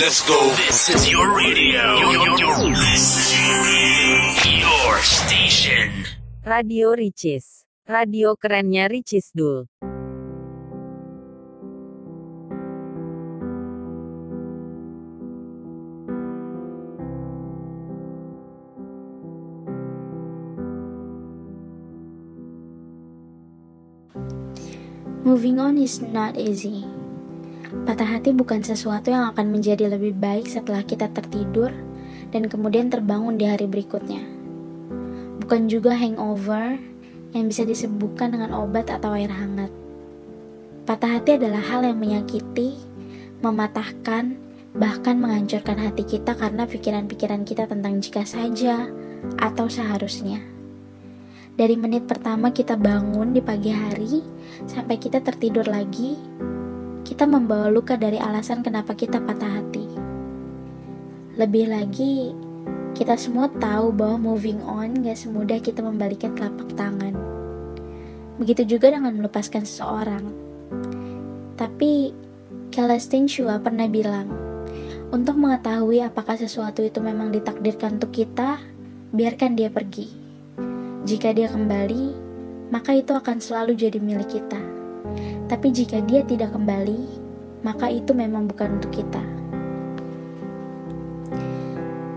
Let's go. This is your radio. Your, your, your station. Radio Ricis. Radio kerennya Ricis Dul. Moving on is not easy. Patah hati bukan sesuatu yang akan menjadi lebih baik setelah kita tertidur dan kemudian terbangun di hari berikutnya. Bukan juga hangover yang bisa disembuhkan dengan obat atau air hangat. Patah hati adalah hal yang menyakiti, mematahkan, bahkan menghancurkan hati kita karena pikiran-pikiran kita tentang jika saja atau seharusnya. Dari menit pertama kita bangun di pagi hari sampai kita tertidur lagi, kita membawa luka dari alasan kenapa kita patah hati. Lebih lagi, kita semua tahu bahwa moving on gak semudah kita membalikan telapak tangan. Begitu juga dengan melepaskan seseorang. Tapi, Celestine Shua pernah bilang, untuk mengetahui apakah sesuatu itu memang ditakdirkan untuk kita, biarkan dia pergi. Jika dia kembali, maka itu akan selalu jadi milik kita. Tapi jika dia tidak kembali, maka itu memang bukan untuk kita.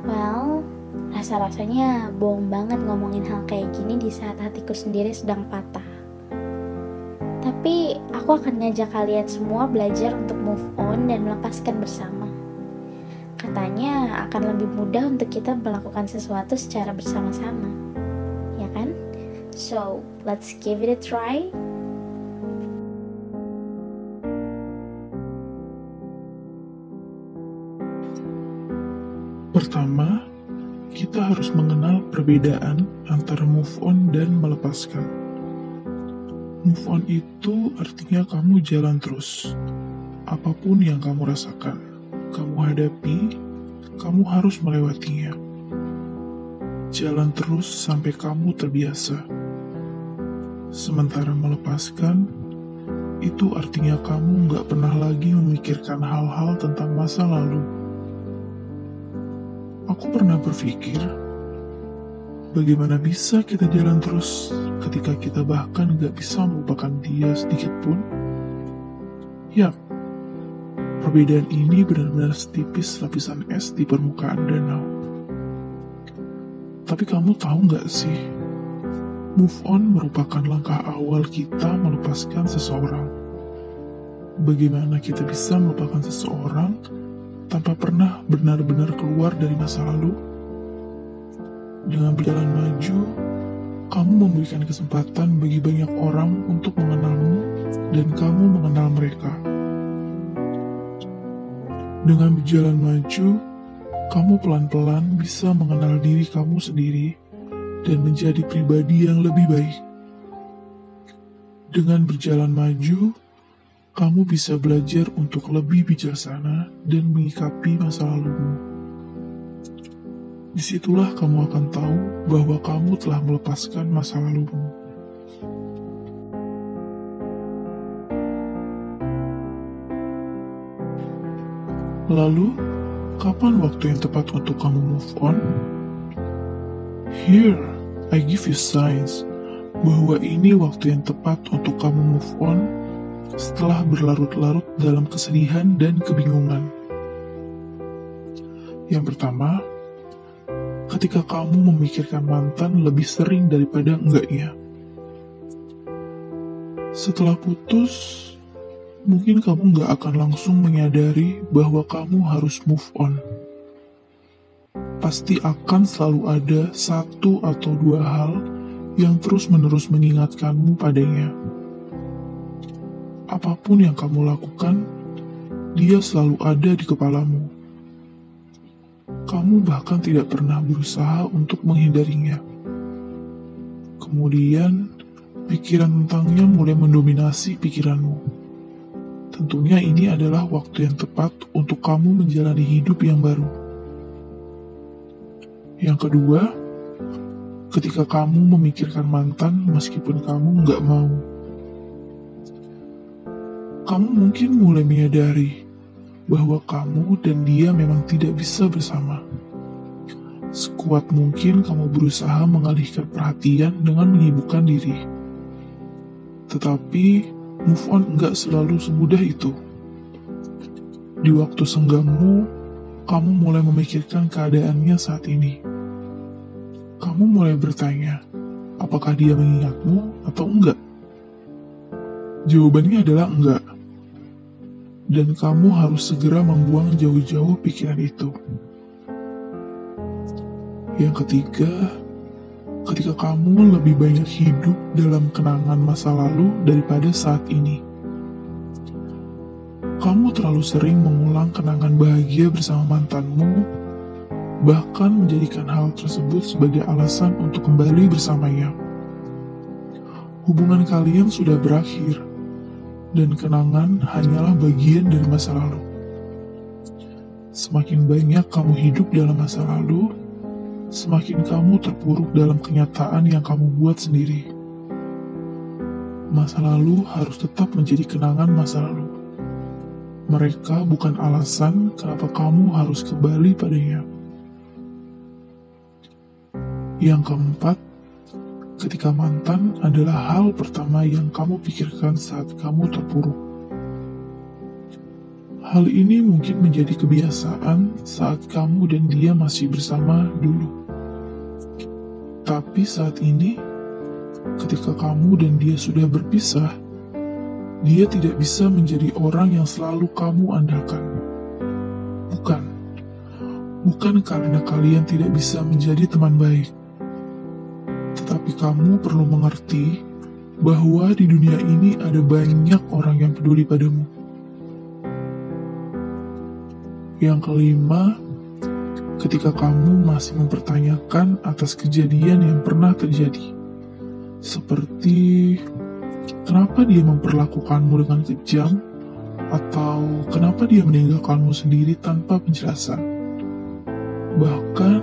Well, rasa-rasanya bohong banget ngomongin hal kayak gini di saat hatiku sendiri sedang patah. Tapi aku akan ngajak kalian semua belajar untuk move on dan melepaskan bersama. Katanya akan lebih mudah untuk kita melakukan sesuatu secara bersama-sama ya kan? So, let's give it a try. Pertama, kita harus mengenal perbedaan antara move on dan melepaskan. Move on itu artinya kamu jalan terus. Apa pun yang kamu rasakan, kamu hadapi, kamu harus melewatinya jalan terus sampai kamu terbiasa. Sementara melepaskan, itu artinya kamu nggak pernah lagi memikirkan hal-hal tentang masa lalu. Aku pernah berpikir, bagaimana bisa kita jalan terus ketika kita bahkan nggak bisa melupakan dia sedikit pun? Yap, perbedaan ini benar-benar setipis lapisan es di permukaan danau. Tapi kamu tahu nggak sih, move on merupakan langkah awal kita melepaskan seseorang. Bagaimana kita bisa melupakan seseorang tanpa pernah benar-benar keluar dari masa lalu? Dengan berjalan maju, kamu memberikan kesempatan bagi banyak orang untuk mengenalmu dan kamu mengenal mereka. Dengan berjalan maju, kamu pelan-pelan bisa mengenal diri kamu sendiri dan menjadi pribadi yang lebih baik. Dengan berjalan maju, kamu bisa belajar untuk lebih bijaksana dan mengikapi masa lalumu. Di situlah kamu akan tahu bahwa kamu telah melepaskan masa lalumu. Lalu, kapan waktu yang tepat untuk kamu move on? Here, I give you signs bahwa ini waktu yang tepat untuk kamu move on setelah berlarut-larut dalam kesedihan dan kebingungan. Yang pertama, ketika kamu memikirkan mantan lebih sering daripada enggaknya. Setelah putus, mungkin kamu nggak akan langsung menyadari bahwa kamu harus move on. Pasti akan selalu ada satu atau dua hal yang terus-menerus mengingatkanmu padanya. Apa pun yang kamu lakukan, dia selalu ada di kepalamu. Kamu bahkan tidak pernah berusaha untuk menghindarinya. Kemudian, pikiran tentangnya mulai mendominasi pikiranmu. Tentunya ini adalah waktu yang tepat untuk kamu menjalani hidup yang baru. Yang kedua, ketika kamu memikirkan mantan meskipun kamu nggak mau. Kamu mungkin mulai menyadari bahwa kamu dan dia memang tidak bisa bersama. Sekuat mungkin kamu berusaha mengalihkan perhatian dengan menyibukkan diri. Tetapi move on enggak selalu semudah itu. Di waktu senggangmu, kamu mulai memikirkan keadaannya saat ini. Kamu mulai bertanya, apakah dia mengingatmu atau enggak? Jawabannya adalah enggak. Dan kamu harus segera membuang jauh-jauh pikiran itu. Yang ketiga, ketika kamu lebih banyak hidup dalam kenangan masa lalu daripada saat ini. Kamu terlalu sering mengulang kenangan bahagia bersama mantanmu, bahkan menjadikan hal tersebut sebagai alasan untuk kembali bersamanya. Hubungan kalian sudah berakhir, dan kenangan hanyalah bagian dari masa lalu. Semakin banyak kamu hidup dalam masa lalu, semakin kamu terpuruk dalam kenyataan yang kamu buat sendiri. Masa lalu harus tetap menjadi kenangan masa lalu. Mereka bukan alasan kenapa kamu harus kembali padanya. Yang keempat, ketika mantan adalah hal pertama yang kamu pikirkan saat kamu terpuruk. Hal ini mungkin menjadi kebiasaan saat kamu dan dia masih bersama dulu. Tapi saat ini, ketika kamu dan dia sudah berpisah, dia tidak bisa menjadi orang yang selalu kamu andalkan. Bukan. Bukan karena kalian tidak bisa menjadi teman baik. Tetapi kamu perlu mengerti bahwa di dunia ini ada banyak orang yang peduli padamu. Yang kelima, ketika kamu masih mempertanyakan atas kejadian yang pernah terjadi. Seperti Kenapa dia memperlakukanmu dengan kejam? Atau kenapa dia meninggalkanmu sendiri tanpa penjelasan? Bahkan,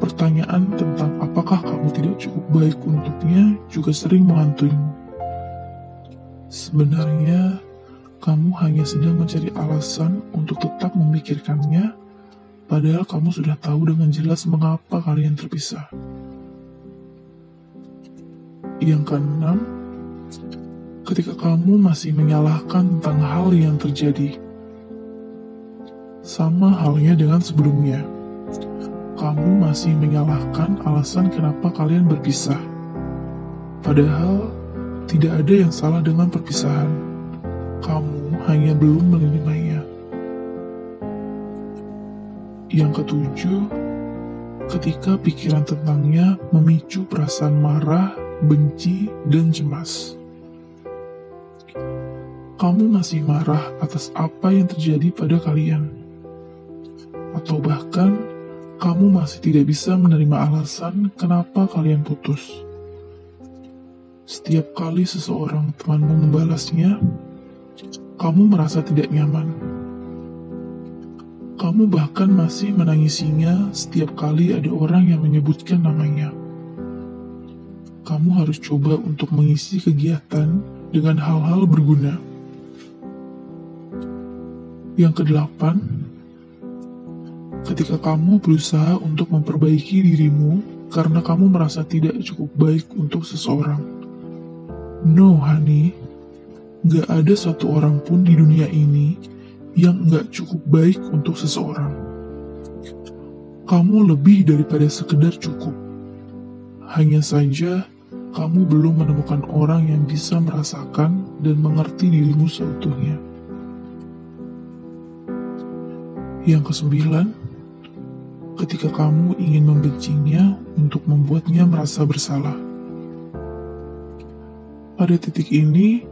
pertanyaan tentang apakah kamu tidak cukup baik untuknya juga sering menghantuimu. Sebenarnya, kamu hanya sedang mencari alasan untuk tetap memikirkannya, padahal kamu sudah tahu dengan jelas mengapa kalian terpisah. Yang keenam, ketika kamu masih menyalahkan tentang hal yang terjadi. Sama halnya dengan sebelumnya, kamu masih menyalahkan alasan kenapa kalian berpisah. Padahal, tidak ada yang salah dengan perpisahan. Kamu hanya belum menerimanya. Yang ketujuh, ketika pikiran tentangnya memicu perasaan marah, benci, dan cemas kamu masih marah atas apa yang terjadi pada kalian, atau bahkan kamu masih tidak bisa menerima alasan kenapa kalian putus. Setiap kali seseorang temanmu membalasnya, kamu merasa tidak nyaman. Kamu bahkan masih menangisinya setiap kali ada orang yang menyebutkan namanya. Kamu harus coba untuk mengisi kegiatan dengan hal-hal berguna yang kedelapan, ketika kamu berusaha untuk memperbaiki dirimu karena kamu merasa tidak cukup baik untuk seseorang. No, honey. Gak ada satu orang pun di dunia ini yang gak cukup baik untuk seseorang. Kamu lebih daripada sekedar cukup. Hanya saja, kamu belum menemukan orang yang bisa merasakan dan mengerti dirimu seutuhnya. Yang kesembilan, ketika kamu ingin membencinya untuk membuatnya merasa bersalah. Pada titik ini,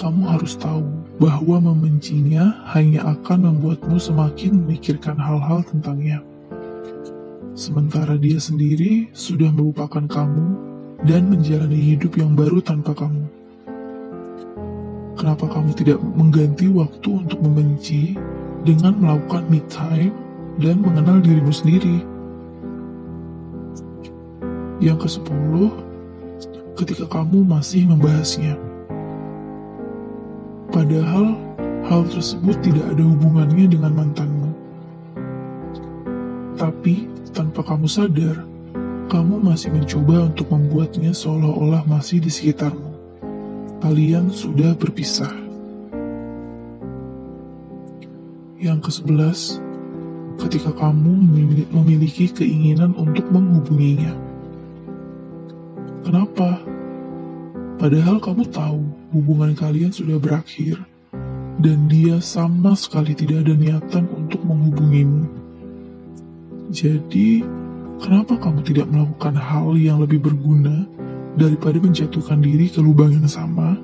kamu harus tahu bahwa membencinya hanya akan membuatmu semakin memikirkan hal-hal tentangnya. Sementara dia sendiri sudah melupakan kamu dan menjalani hidup yang baru tanpa kamu. Kenapa kamu tidak mengganti waktu untuk membenci dengan melakukan me time dan mengenal dirimu sendiri. Yang ke-10, ketika kamu masih membahasnya. Padahal hal tersebut tidak ada hubungannya dengan mantanmu. Tapi, tanpa kamu sadar, kamu masih mencoba untuk membuatnya seolah-olah masih di sekitarmu. Kalian sudah berpisah. Yang ke-11, ketika kamu memiliki keinginan untuk menghubunginya. Kenapa? Padahal kamu tahu hubungan kalian sudah berakhir dan dia sama sekali tidak ada niatan untuk menghubungimu. Jadi, kenapa kamu tidak melakukan hal yang lebih berguna daripada menjatuhkan diri ke lubang yang sama?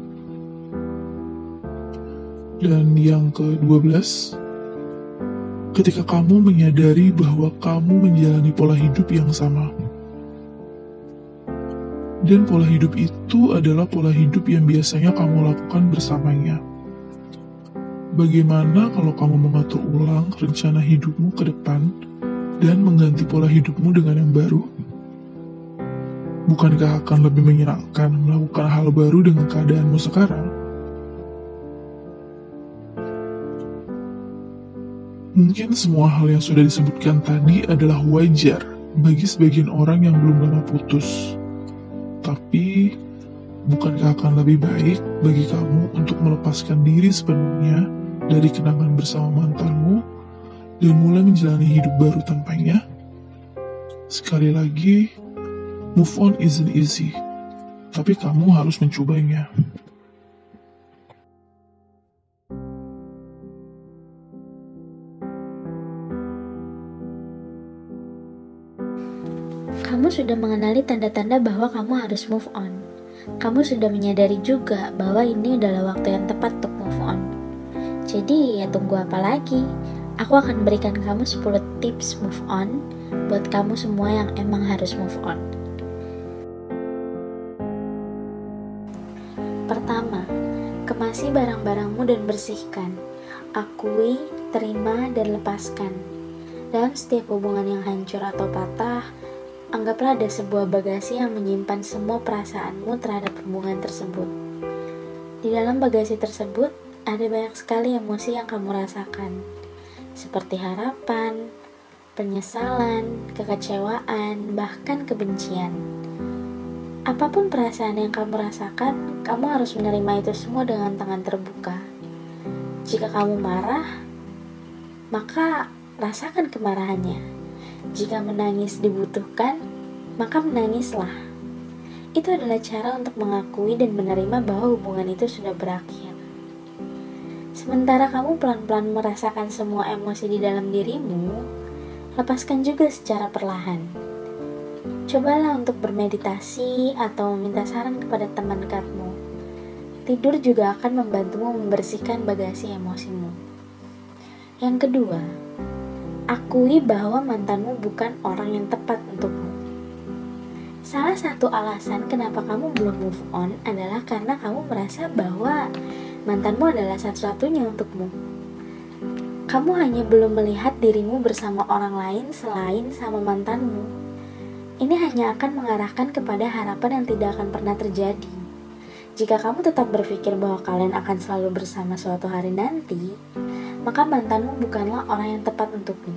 Dan yang ke-12, ketika kamu menyadari bahwa kamu menjalani pola hidup yang sama. Dan pola hidup itu adalah pola hidup yang biasanya kamu lakukan bersamanya. Bagaimana kalau kamu mengatur ulang rencana hidupmu ke depan dan mengganti pola hidupmu dengan yang baru? Bukankah akan lebih menyenangkan melakukan hal baru dengan keadaanmu sekarang? Mungkin semua hal yang sudah disebutkan tadi adalah wajar bagi sebagian orang yang belum lama putus. Tapi, bukankah akan lebih baik bagi kamu untuk melepaskan diri sepenuhnya dari kenangan bersama mantanmu dan mulai menjalani hidup baru tanpanya? Sekali lagi, move on isn't easy, tapi kamu harus mencobanya. Kamu sudah mengenali tanda-tanda bahwa kamu harus move on. Kamu sudah menyadari juga bahwa ini adalah waktu yang tepat untuk move on. Jadi, ya tunggu apa lagi? Aku akan berikan kamu 10 tips move on buat kamu semua yang emang harus move on. Pertama, kemasi barang-barangmu dan bersihkan. Akui, terima, dan lepaskan. Dalam setiap hubungan yang hancur atau patah, Anggaplah ada sebuah bagasi yang menyimpan semua perasaanmu terhadap hubungan tersebut. Di dalam bagasi tersebut, ada banyak sekali emosi yang kamu rasakan, seperti harapan, penyesalan, kekecewaan, bahkan kebencian. Apa pun perasaan yang kamu rasakan, kamu harus menerima itu semua dengan tangan terbuka. Jika kamu marah, maka rasakan kemarahannya jika menangis dibutuhkan, maka menangislah. Itu adalah cara untuk mengakui dan menerima bahwa hubungan itu sudah berakhir. Sementara kamu pelan-pelan merasakan semua emosi di dalam dirimu, lepaskan juga secara perlahan. Cobalah untuk bermeditasi atau meminta saran kepada teman dekatmu. Tidur juga akan membantumu membersihkan bagasi emosimu. Yang kedua, Akui bahwa mantanmu bukan orang yang tepat untukmu. Salah satu alasan kenapa kamu belum move on adalah karena kamu merasa bahwa mantanmu adalah satu-satunya untukmu. Kamu hanya belum melihat dirimu bersama orang lain selain sama mantanmu. Ini hanya akan mengarahkan kepada harapan yang tidak akan pernah terjadi. Jika kamu tetap berpikir bahwa kalian akan selalu bersama suatu hari nanti, maka mantanmu bukanlah orang yang tepat untukmu.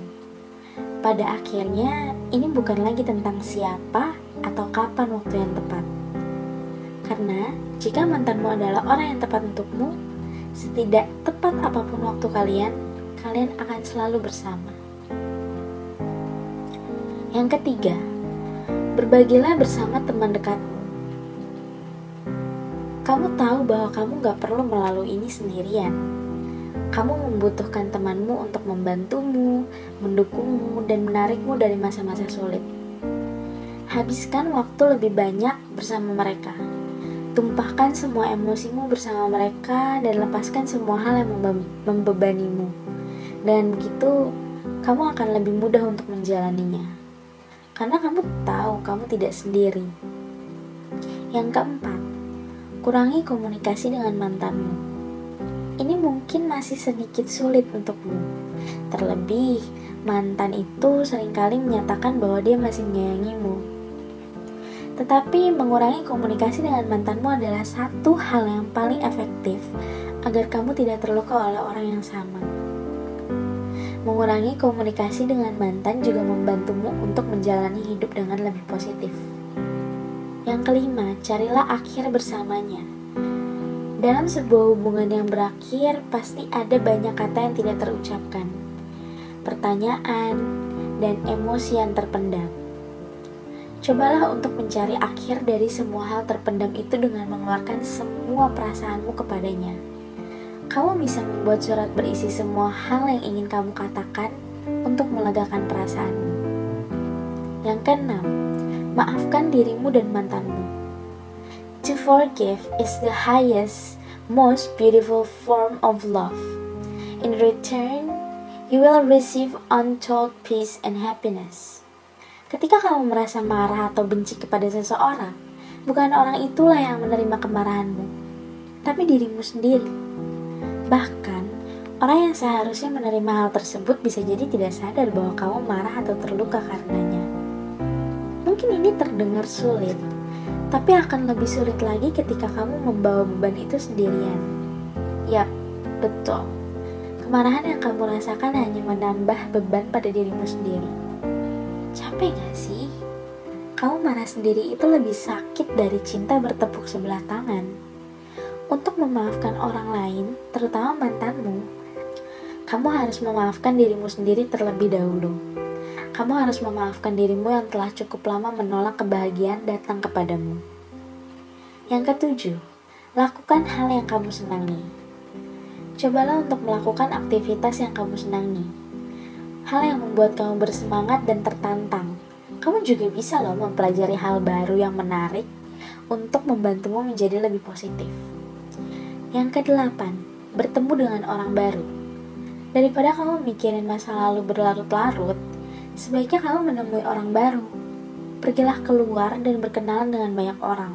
Pada akhirnya, ini bukan lagi tentang siapa atau kapan waktu yang tepat. Karena jika mantanmu adalah orang yang tepat untukmu, setidak tepat apa pun waktu kalian, kalian akan selalu bersama. Yang ketiga, berbagilah bersama teman dekatmu. Kamu tahu bahwa kamu gak perlu melalui ini sendirian kamu membutuhkan temanmu untuk membantumu, mendukungmu, dan menarikmu dari masa-masa sulit. Habiskan waktu lebih banyak bersama mereka. Tumpahkan semua emosimu bersama mereka dan lepaskan semua hal yang membebanimu. Dan begitu, kamu akan lebih mudah untuk menjalaninya. Karena kamu tahu kamu tidak sendiri. Yang keempat, kurangi komunikasi dengan mantanmu ini mungkin masih sedikit sulit untukmu. Terlebih, mantan itu sering kali menyatakan bahwa dia masih menyayangimu. Tetapi mengurangi komunikasi dengan mantanmu adalah satu hal yang paling efektif agar kamu tidak terluka oleh orang yang sama. Mengurangi komunikasi dengan mantan juga membantumu untuk menjalani hidup dengan lebih positif. Yang kelima, carilah akhir bersamanya. Dalam sebuah hubungan yang berakhir, pasti ada banyak kata yang tidak terucapkan, pertanyaan, dan emosi yang terpendam. Cobalah untuk mencari akhir dari semua hal terpendam itu dengan mengeluarkan semua perasaanmu kepadanya. Kamu bisa membuat surat berisi semua hal yang ingin kamu katakan untuk melegakan perasaanmu. Yang keenam, maafkan dirimu dan mantanmu. To forgive is the highest, most beautiful form of love. In return, you will receive untold peace and happiness. Ketika kamu merasa marah atau benci kepada seseorang, bukan orang itulah yang menerima kemarahanmu, tapi dirimu sendiri. Bahkan, orang yang seharusnya menerima hal tersebut bisa jadi tidak sadar bahwa kamu marah atau terluka karenanya. Mungkin ini terdengar sulit, tapi akan lebih sulit lagi ketika kamu membawa beban itu sendirian. Yap, betul. Kemarahan yang kamu rasakan hanya menambah beban pada dirimu sendiri. Capek gak sih? Kamu marah sendiri itu lebih sakit dari cinta bertepuk sebelah tangan. Untuk memaafkan orang lain, terutama mantanmu, kamu harus memaafkan dirimu sendiri terlebih dahulu. Kamu harus memaafkan dirimu yang telah cukup lama menolak kebahagiaan datang kepadamu. Yang ketujuh, lakukan hal yang kamu senangi. Cobalah untuk melakukan aktivitas yang kamu senangi. Hal yang membuat kamu bersemangat dan tertantang. Kamu juga bisa loh mempelajari hal baru yang menarik untuk membantumu menjadi lebih positif. Yang kedelapan, bertemu dengan orang baru. Daripada kamu mikirin masa lalu berlarut-larut, sebaiknya kamu menemui orang baru. Pergilah keluar dan berkenalan dengan banyak orang.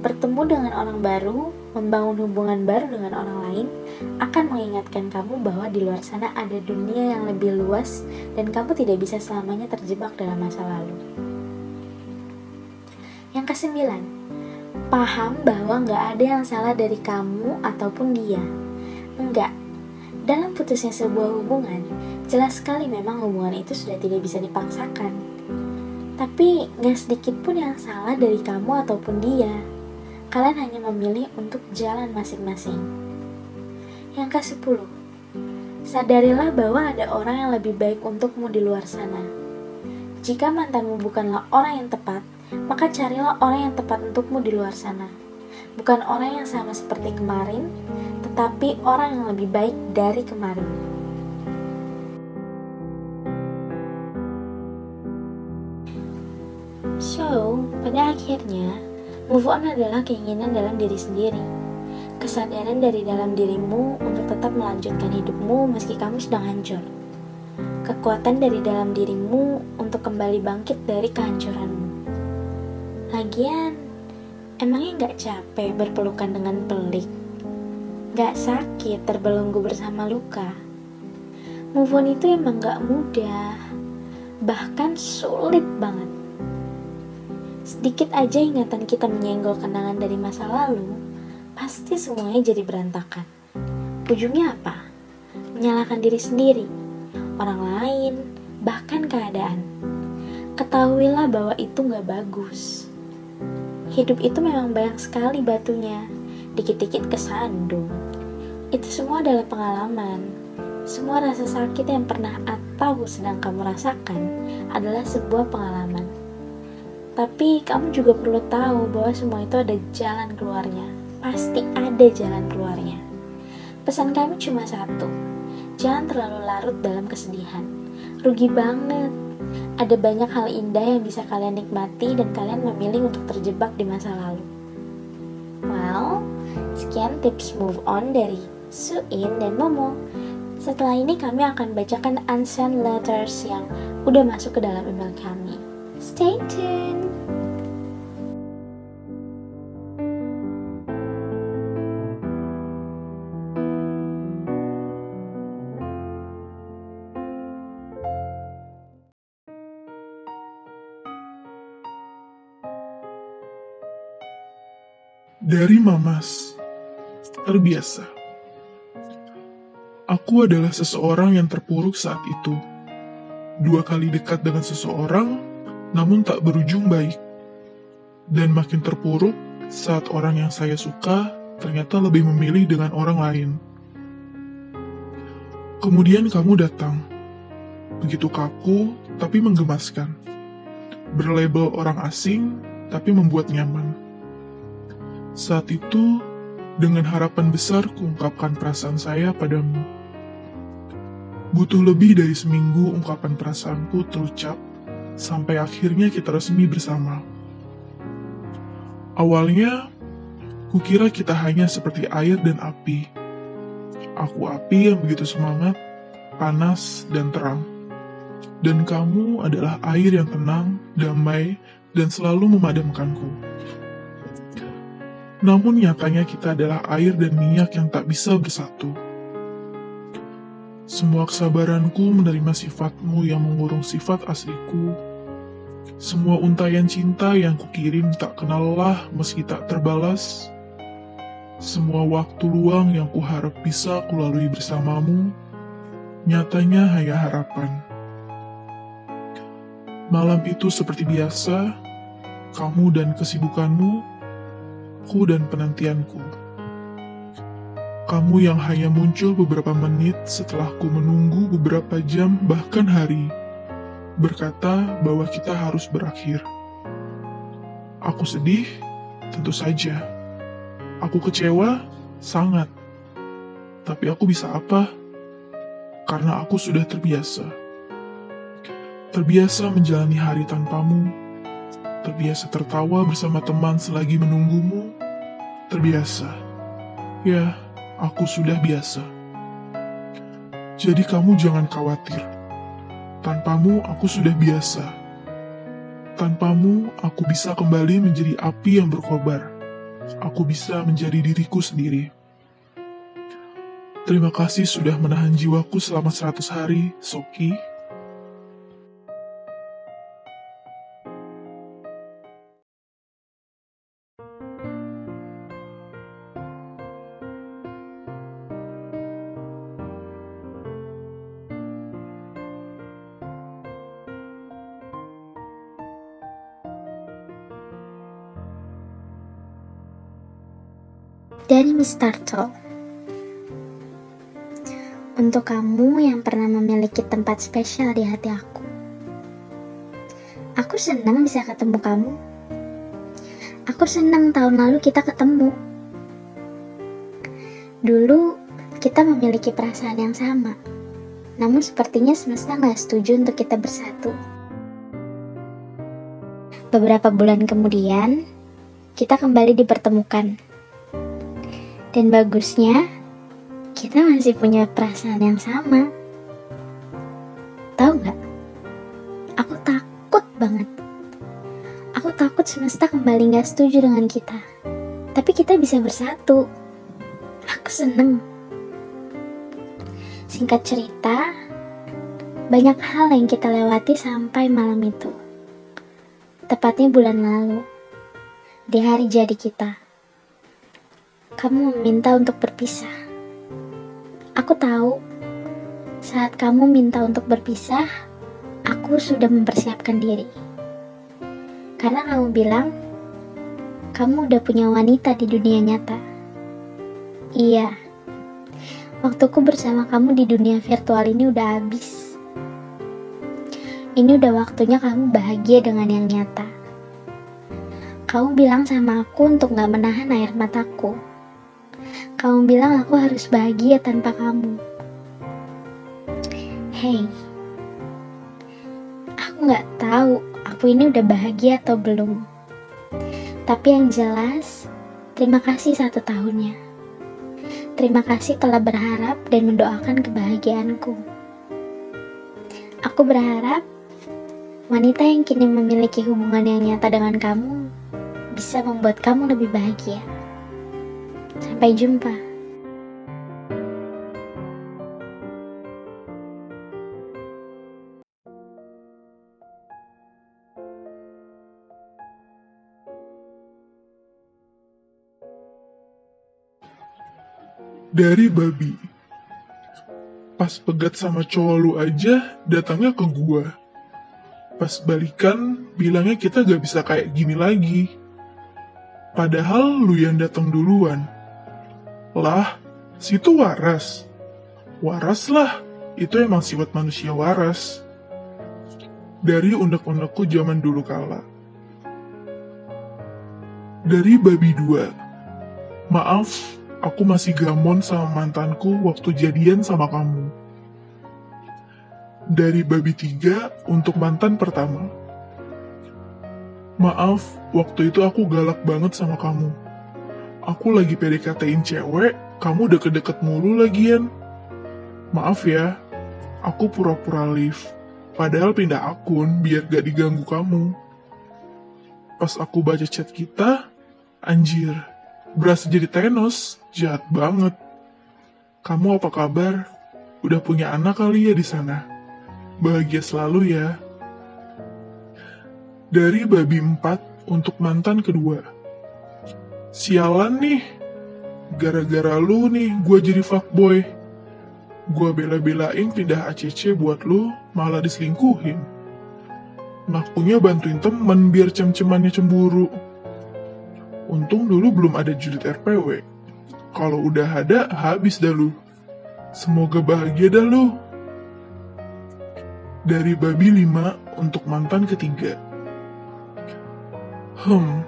Bertemu dengan orang baru, membangun hubungan baru dengan orang lain, akan mengingatkan kamu bahwa di luar sana ada dunia yang lebih luas dan kamu tidak bisa selamanya terjebak dalam masa lalu. Yang kesembilan, paham bahwa nggak ada yang salah dari kamu ataupun dia. Enggak, dalam putusnya sebuah hubungan, jelas sekali memang hubungan itu sudah tidak bisa dipaksakan. Tapi gak sedikit pun yang salah dari kamu ataupun dia. Kalian hanya memilih untuk jalan masing-masing. Yang ke-10. Sadarilah bahwa ada orang yang lebih baik untukmu di luar sana. Jika mantanmu bukanlah orang yang tepat, maka carilah orang yang tepat untukmu di luar sana. Bukan orang yang sama seperti kemarin, tetapi orang yang lebih baik dari kemarin. So, pada akhirnya, move on adalah keinginan dalam diri sendiri. Kesadaran dari dalam dirimu untuk tetap melanjutkan hidupmu meski kamu sedang hancur. Kekuatan dari dalam dirimu untuk kembali bangkit dari kehancuranmu. Lagian, emangnya gak capek berpelukan dengan pelik? Gak sakit terbelenggu bersama luka? Move on itu emang gak mudah, bahkan sulit banget. Sedikit aja ingatan kita menyenggol kenangan dari masa lalu, pasti semuanya jadi berantakan. Ujungnya apa? Menyalahkan diri sendiri, orang lain, bahkan keadaan. Ketahuilah bahwa itu gak bagus. Hidup itu memang banyak sekali batunya, dikit-dikit kesandung. Itu semua adalah pengalaman. Semua rasa sakit yang pernah atau sedang kamu rasakan adalah sebuah pengalaman. Tapi kamu juga perlu tahu bahwa semua itu ada jalan keluarnya. Pasti ada jalan keluarnya. Pesan kami cuma satu. Jangan terlalu larut dalam kesedihan. Rugi banget. Ada banyak hal indah yang bisa kalian nikmati dan kalian memilih untuk terjebak di masa lalu. Well, sekian tips move on dari Suin dan Momo. Setelah ini kami akan bacakan unsent letters yang udah masuk ke dalam email kami. Stay tuned. Dari Mamas, terbiasa. Aku adalah seseorang yang terpuruk saat itu. Dua kali dekat dengan seseorang, namun tak berujung baik. Dan makin terpuruk saat orang yang saya suka ternyata lebih memilih dengan orang lain. Kemudian kamu datang. Begitu kaku, tapi menggemaskan. Berlabel orang asing, tapi membuat nyaman. Saat itu, dengan harapan besar kuungkapkan perasaan saya padamu. Butuh lebih dari seminggu ungkapan perasaanku terucap, sampai akhirnya kita resmi bersama. Awalnya, kukira kita hanya seperti air dan api. Aku api yang begitu semangat, panas, dan terang. Dan kamu adalah air yang tenang, damai, dan selalu memadamkanku. Namun nyatanya kita adalah air dan minyak yang tak bisa bersatu. Semua kesabaranku menerima sifatmu yang mengurung sifat asliku. Semua untayan cinta yang kukirim tak kenal lelah meski tak terbalas. Semua waktu luang yang kuharap bisa kulalui bersamamu, nyatanya hanya harapan. Malam itu seperti biasa, kamu dan kesibukanmu ku dan penantianku. Kamu yang hanya muncul beberapa menit setelah ku menunggu beberapa jam bahkan hari, berkata bahwa kita harus berakhir. Aku sedih, tentu saja. Aku kecewa, sangat. Tapi aku bisa apa? Karena aku sudah terbiasa. Terbiasa menjalani hari tanpamu, terbiasa tertawa bersama teman selagi menunggumu, terbiasa. Ya, aku sudah biasa. Jadi kamu jangan khawatir. Tanpamu aku sudah biasa. Tanpamu aku bisa kembali menjadi api yang berkobar. Aku bisa menjadi diriku sendiri. Terima kasih sudah menahan jiwaku selama 100 hari, Soki. Dari Miss Turtle Untuk kamu yang pernah memiliki tempat spesial di hati aku Aku senang bisa ketemu kamu. Aku senang tahun lalu kita ketemu. Dulu kita memiliki perasaan yang sama Namun sepertinya semesta nggak setuju untuk kita bersatu. Beberapa bulan kemudian, kita kembali dipertemukan dan bagusnya, kita masih punya perasaan yang sama. Tahu nggak? Aku takut banget. Aku takut semesta kembali nggak setuju dengan kita. Tapi kita bisa bersatu. Aku seneng. Singkat cerita, banyak hal yang kita lewati sampai malam itu. Tepatnya bulan lalu, di hari jadi kita kamu meminta untuk berpisah. Aku tahu, saat kamu minta untuk berpisah, aku sudah mempersiapkan diri. Karena kamu bilang, kamu udah punya wanita di dunia nyata. Iya, waktuku bersama kamu di dunia virtual ini udah habis. Ini udah waktunya kamu bahagia dengan yang nyata. Kamu bilang sama aku untuk gak menahan air mataku kamu bilang aku harus bahagia tanpa kamu. Hey, aku nggak tahu aku ini udah bahagia atau belum. Tapi yang jelas, terima kasih satu tahunnya. Terima kasih telah berharap dan mendoakan kebahagiaanku. Aku berharap wanita yang kini memiliki hubungan yang nyata dengan kamu bisa membuat kamu lebih bahagia. Sampai jumpa. Dari babi. Pas pegat sama cowok lu aja, datangnya ke gua. Pas balikan, bilangnya kita gak bisa kayak gini lagi. Padahal lu yang datang duluan. Lah, situ waras. Waras lah, itu emang sifat manusia waras. Dari undek-undekku zaman dulu kala. Dari babi dua. Maaf, aku masih gamon sama mantanku waktu jadian sama kamu. Dari babi tiga untuk mantan pertama. Maaf, waktu itu aku galak banget sama kamu. Aku lagi PDKT-in cewek, kamu deket-deket mulu lagian. Maaf ya, aku pura-pura live. Padahal pindah akun biar gak diganggu kamu. Pas aku baca chat kita, anjir, berasa jadi Thanos, jahat banget. Kamu apa kabar? Udah punya anak kali ya di sana? Bahagia selalu ya. Dari babi empat untuk mantan kedua. Sialan nih, gara-gara lu nih gue jadi fuckboy. Gue bela-belain pindah ACC buat lu, malah diselingkuhin. Ngakunya bantuin temen biar cem-cemannya cemburu. Untung dulu belum ada julid RPW. Kalau udah ada, habis dah lu. Semoga bahagia dah lu. Dari babi 5 untuk mantan ketiga. Hmm,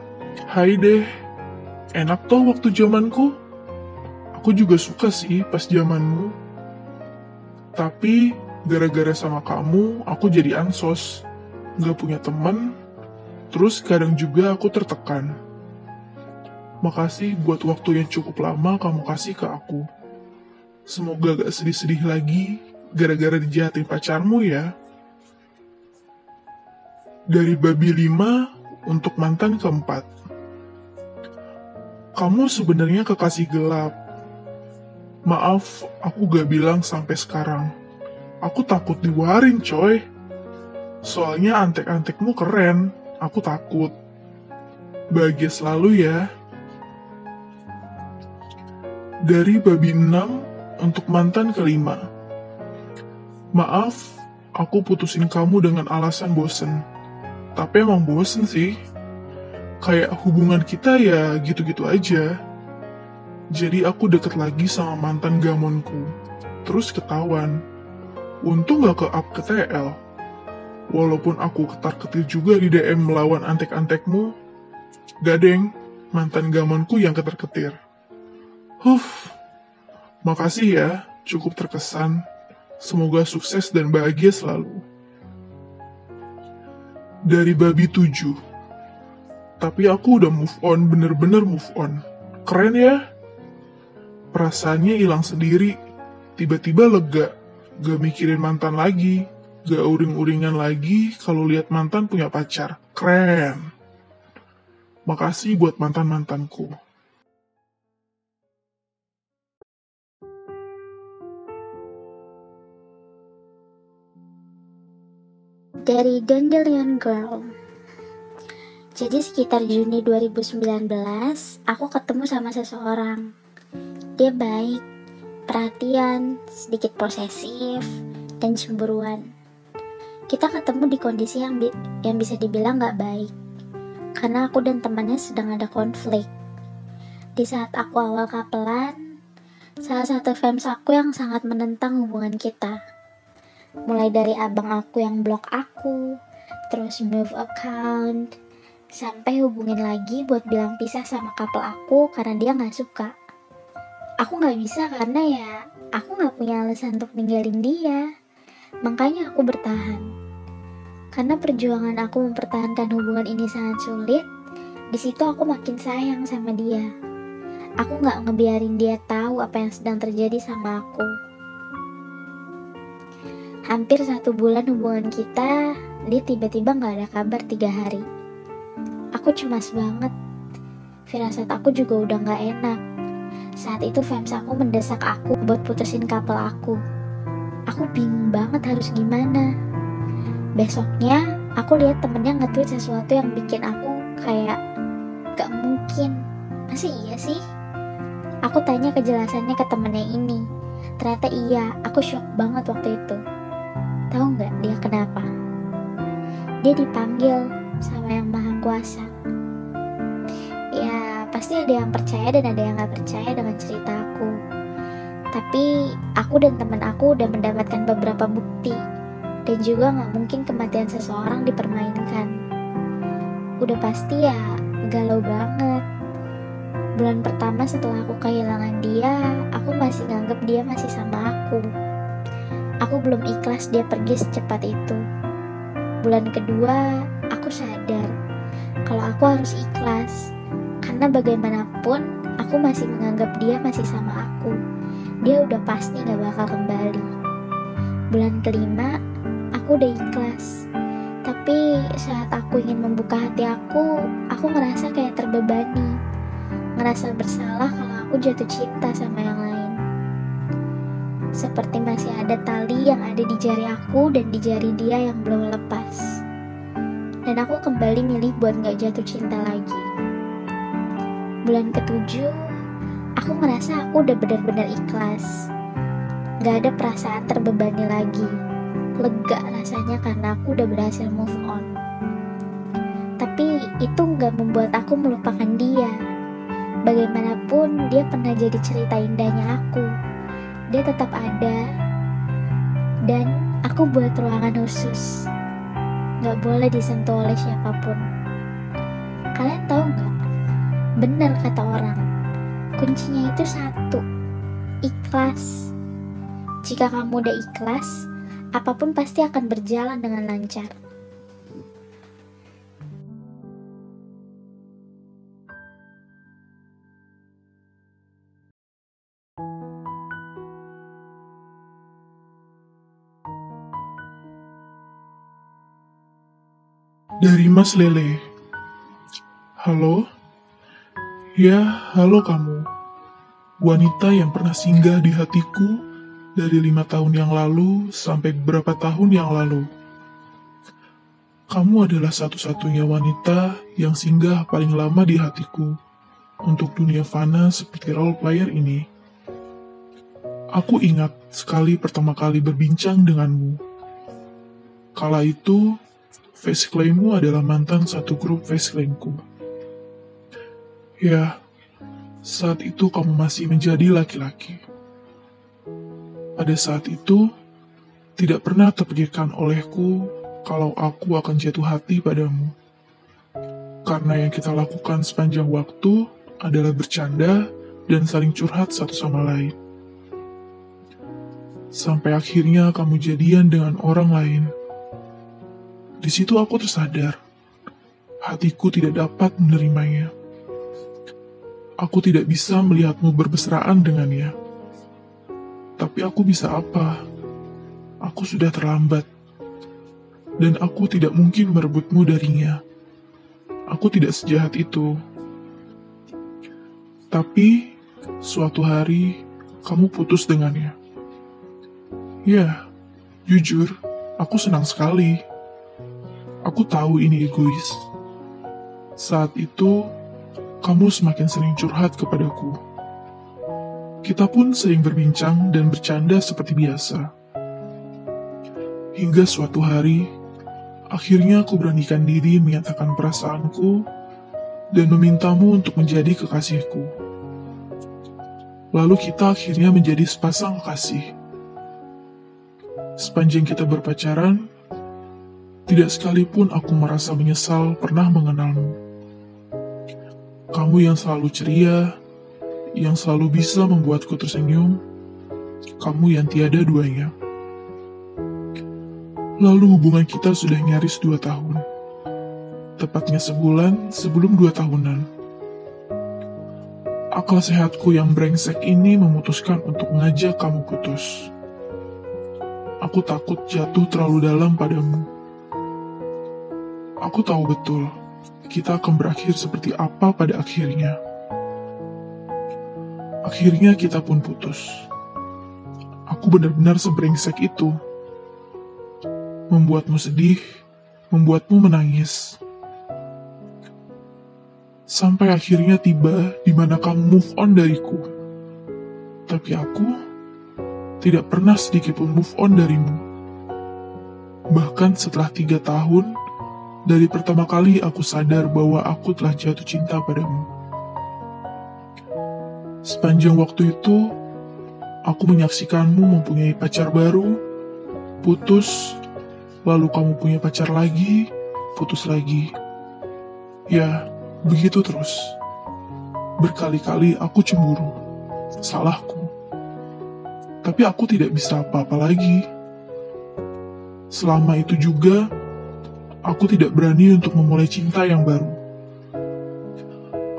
hai deh. Enak toh waktu zamanku. Aku juga suka sih pas zamanmu. Tapi gara-gara sama kamu, aku jadi ansos. Gak punya teman. Terus kadang juga aku tertekan. Makasih buat waktu yang cukup lama kamu kasih ke aku. Semoga gak sedih-sedih lagi gara-gara dijahatin pacarmu ya. Dari babi 5 untuk mantan keempat. Kamu sebenarnya kekasih gelap. Maaf, aku gak bilang sampai sekarang. Aku takut diwarin coy. Soalnya antek-antekmu keren, aku takut. Bahagia selalu ya. Dari babi 6 untuk mantan kelima. Maaf, aku putusin kamu dengan alasan bosen. Tapi emang bosen sih. Kayak hubungan kita ya gitu-gitu aja. Jadi aku deket lagi sama mantan gamonku. Terus ketahuan. Untung gak ke up ke TL. Walaupun aku ketar-ketir juga di DM melawan antek-antekmu, gadeng, mantan gamonku yang ketar-ketir. Huff, makasih ya, cukup terkesan. Semoga sukses dan bahagia selalu. Dari babi 7. Tapi aku udah move on, bener-bener move on. Keren ya? Perasaannya hilang sendiri. Tiba-tiba lega. Gak mikirin mantan lagi. Gak uring-uringan lagi kalau lihat mantan punya pacar. Keren. Makasih buat mantan-mantanku. Dari Dandelion Girl Jadi sekitar Juni 2019 Aku ketemu sama seseorang. Dia baik Perhatian Sedikit posesif Dan cemburuan. Kita ketemu di kondisi yang, bi yang bisa dibilang gak baik. Karena aku dan temannya sedang ada konflik. Di saat aku awal kapelan Salah satu fans aku yang sangat menentang hubungan kita. Mulai dari abang aku yang blok aku, terus move account, sampai hubungin lagi buat bilang pisah sama couple aku karena dia nggak suka. Aku nggak bisa karena ya aku nggak punya alasan untuk ninggalin dia, makanya aku bertahan. Karena perjuangan aku mempertahankan hubungan ini sangat sulit, di situ aku makin sayang sama dia. Aku nggak ngebiarin dia tahu apa yang sedang terjadi sama aku Hampir satu bulan hubungan kita, dia tiba-tiba gak ada kabar tiga hari. Aku cemas banget. Firasat aku juga udah gak enak. Saat itu fans aku mendesak aku buat putusin couple aku. Aku bingung banget harus gimana. Besoknya, aku lihat temennya nge-tweet sesuatu yang bikin aku kayak gak mungkin. Masih iya sih? Aku tanya kejelasannya ke temennya ini. Ternyata iya, aku shock banget waktu itu. Tahu nggak dia kenapa? Dia dipanggil sama yang maha kuasa. Pasti ada yang percaya dan ada yang nggak percaya dengan cerita aku. Tapi aku dan teman aku udah mendapatkan beberapa bukti dan juga nggak mungkin kematian seseorang dipermainkan. Udah pasti ya galau banget. Bulan pertama setelah aku kehilangan dia, aku masih nganggep dia masih sama aku. Aku belum ikhlas dia pergi secepat itu. Bulan kedua, aku sadar kalau aku harus ikhlas. Karena bagaimanapun, aku masih menganggap dia masih sama aku. Dia udah pasti gak bakal kembali. Bulan kelima, aku udah ikhlas. Tapi saat aku ingin membuka hati aku, aku ngerasa kayak terbebani ngerasa bersalah kalau aku jatuh cinta sama yang lain. Seperti masih ada tali yang ada di jari aku dan di jari dia yang belum lepas. Dan aku kembali milih buat gak jatuh cinta lagi. Bulan ketujuh, aku ngerasa aku udah benar-benar ikhlas. Gak ada perasaan terbebani lagi. Lega rasanya karena aku udah berhasil move on. Tapi itu gak membuat aku melupakan dia bagaimanapun dia pernah jadi cerita indahnya aku. Dia tetap ada dan aku buat ruangan khusus. Gak boleh disentuh oleh siapa pun. Kalian tahu gak? Benar kata orang. Kuncinya itu satu. Ikhlas. Jika kamu udah ikhlas, apa pun pasti akan berjalan dengan lancar. Dari Mas Lele. Halo? Ya, halo kamu. Wanita yang pernah singgah di hatiku dari lima tahun yang lalu sampai beberapa tahun yang lalu. Kamu adalah satu-satunya wanita yang singgah paling lama di hatiku untuk dunia fana seperti role player ini. Aku ingat sekali pertama kali berbincang denganmu. Kala itu, face claimmu adalah mantan satu grup face claimku. Ya, saat itu kamu masih menjadi laki-laki. Pada saat itu, tidak pernah terpikirkan olehku kalau aku akan jatuh hati padamu. Karena yang kita lakukan sepanjang waktu adalah bercanda dan saling curhat satu sama lain. Sampai akhirnya kamu jadian dengan orang lain. Di situ aku tersadar, hatiku tidak dapat menerimanya. Aku tidak bisa melihatmu berbesraan dengannya. Tapi aku bisa apa? Aku sudah terlambat. Dan aku tidak mungkin merebutmu darinya. Aku tidak sejahat itu. Tapi, suatu hari, kamu putus dengannya. Ya, jujur, aku senang sekali. Aku tahu ini egois. Saat itu, kamu semakin sering curhat kepadaku. Kita pun sering berbincang dan bercanda seperti biasa. Hingga suatu hari, akhirnya aku beranikan diri menyatakan perasaanku dan memintamu untuk menjadi kekasihku. Lalu kita akhirnya menjadi sepasang kekasih. Sepanjang kita berpacaran, tidak sekalipun aku merasa menyesal pernah mengenalmu. Kamu yang selalu ceria, yang selalu bisa membuatku tersenyum, kamu yang tiada duanya. Lalu hubungan kita sudah nyaris dua tahun. Tepatnya sebulan sebelum dua tahunan. Akal sehatku yang brengsek ini memutuskan untuk mengajak kamu putus. Aku takut jatuh terlalu dalam padamu. Aku tahu betul kita akan berakhir seperti apa pada akhirnya. Akhirnya kita pun putus. Aku benar-benar sebrengsek itu. Membuatmu sedih, membuatmu menangis. Sampai akhirnya tiba di mana kamu move on dariku. Tapi aku, tidak pernah sedikit pun move on darimu. Bahkan setelah tiga tahun, dari pertama kali aku sadar bahwa aku telah jatuh cinta padamu. Sepanjang waktu itu, aku menyaksikanmu mempunyai pacar baru, putus, lalu kamu punya pacar lagi, putus lagi. Ya, begitu terus. Berkali-kali aku cemburu. Salahku. Tapi aku tidak bisa apa-apa lagi. Selama itu juga, aku tidak berani untuk memulai cinta yang baru.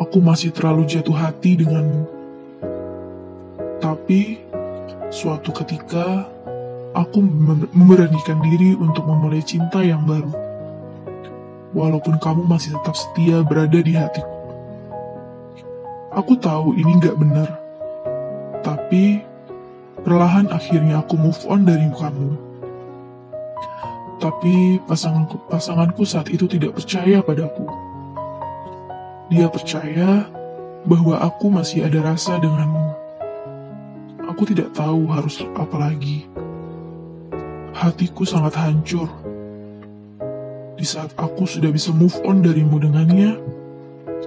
Aku masih terlalu jatuh hati denganmu. Tapi, suatu ketika, aku mem- memberanikan diri untuk memulai cinta yang baru. Walaupun kamu masih tetap setia berada di hatiku. Aku tahu ini nggak benar. Tapi, perlahan akhirnya aku move on dari kamu. Tapi pasanganku, pasanganku saat itu tidak percaya padaku. Dia percaya bahwa aku masih ada rasa denganmu. Aku tidak tahu harus apa lagi. Hatiku sangat hancur. Di saat aku sudah bisa move on darimu dengannya,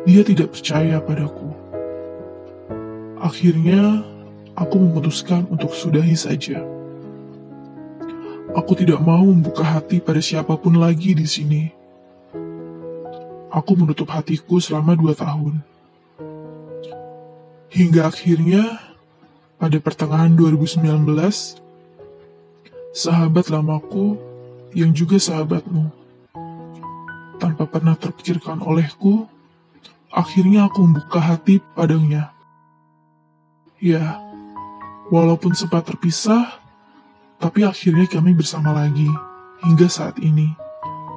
dia tidak percaya padaku. Akhirnya, aku memutuskan untuk sudahi saja. Aku tidak mau membuka hati pada siapa pun lagi di sini. Aku menutup hatiku selama dua tahun. Hingga akhirnya, pada pertengahan 2019, sahabat lamaku yang juga sahabatmu, tanpa pernah terpikirkan olehku, akhirnya aku membuka hati padanya. Ya, walaupun sempat terpisah, tapi akhirnya kami bersama lagi hingga saat ini,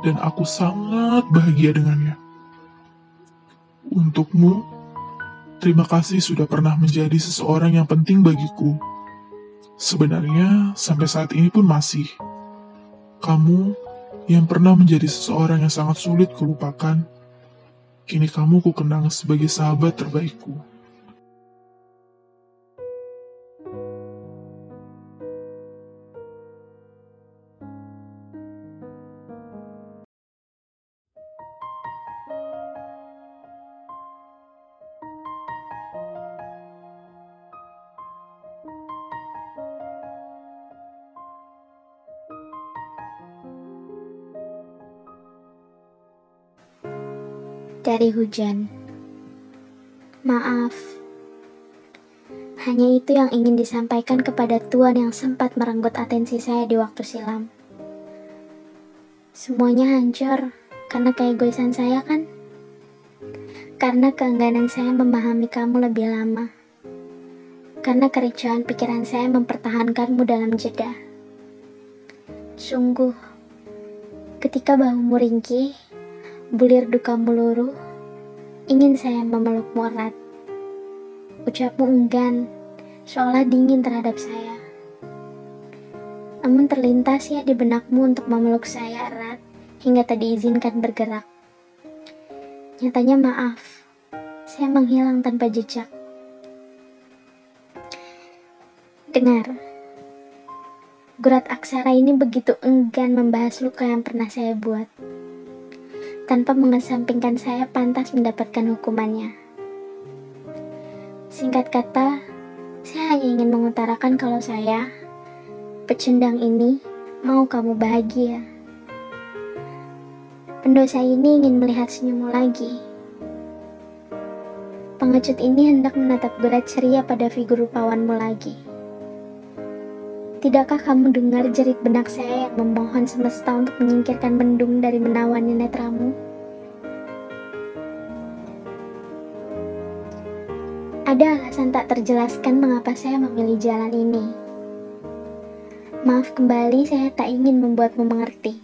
dan aku sangat bahagia dengannya. Untukmu, terima kasih sudah pernah menjadi seseorang yang penting bagiku. Sebenarnya, sampai saat ini pun masih. Kamu yang pernah menjadi seseorang yang sangat sulit kulupakan, kini kamu ku kenang sebagai sahabat terbaikku. Dari hujan. Maaf. Hanya itu yang ingin disampaikan kepada Tuhan yang sempat merenggut atensi saya di waktu silam. Semuanya hancur karena keegoisan saya kan? Karena keengganan saya memahami kamu lebih lama. Karena kericuhan pikiran saya mempertahankanmu dalam jeda. Sungguh, ketika bahumu ringkih, bulir duka meluruh, ingin saya memelukmu erat. Ucapmu enggan, seolah dingin terhadap saya. Namun terlintas ya di benakmu untuk memeluk saya erat, hingga tak diizinkan bergerak. Nyatanya maaf, saya menghilang tanpa jejak. Dengar, gurat aksara ini begitu enggan membahas luka yang pernah saya buat tanpa mengesampingkan saya pantas mendapatkan hukumannya. Singkat kata, saya hanya ingin mengutarakan kalau saya, pecundang ini, mau kamu bahagia. Pendosa ini ingin melihat senyummu lagi. Pengecut ini hendak menatap gerak ceria pada figur rupawanmu lagi. Tidakkah kamu dengar jerit benak saya yang memohon semesta untuk menyingkirkan mendung dari menawannya netramu? Ada alasan tak terjelaskan mengapa saya memilih jalan ini. Maaf kembali, saya tak ingin membuatmu mengerti.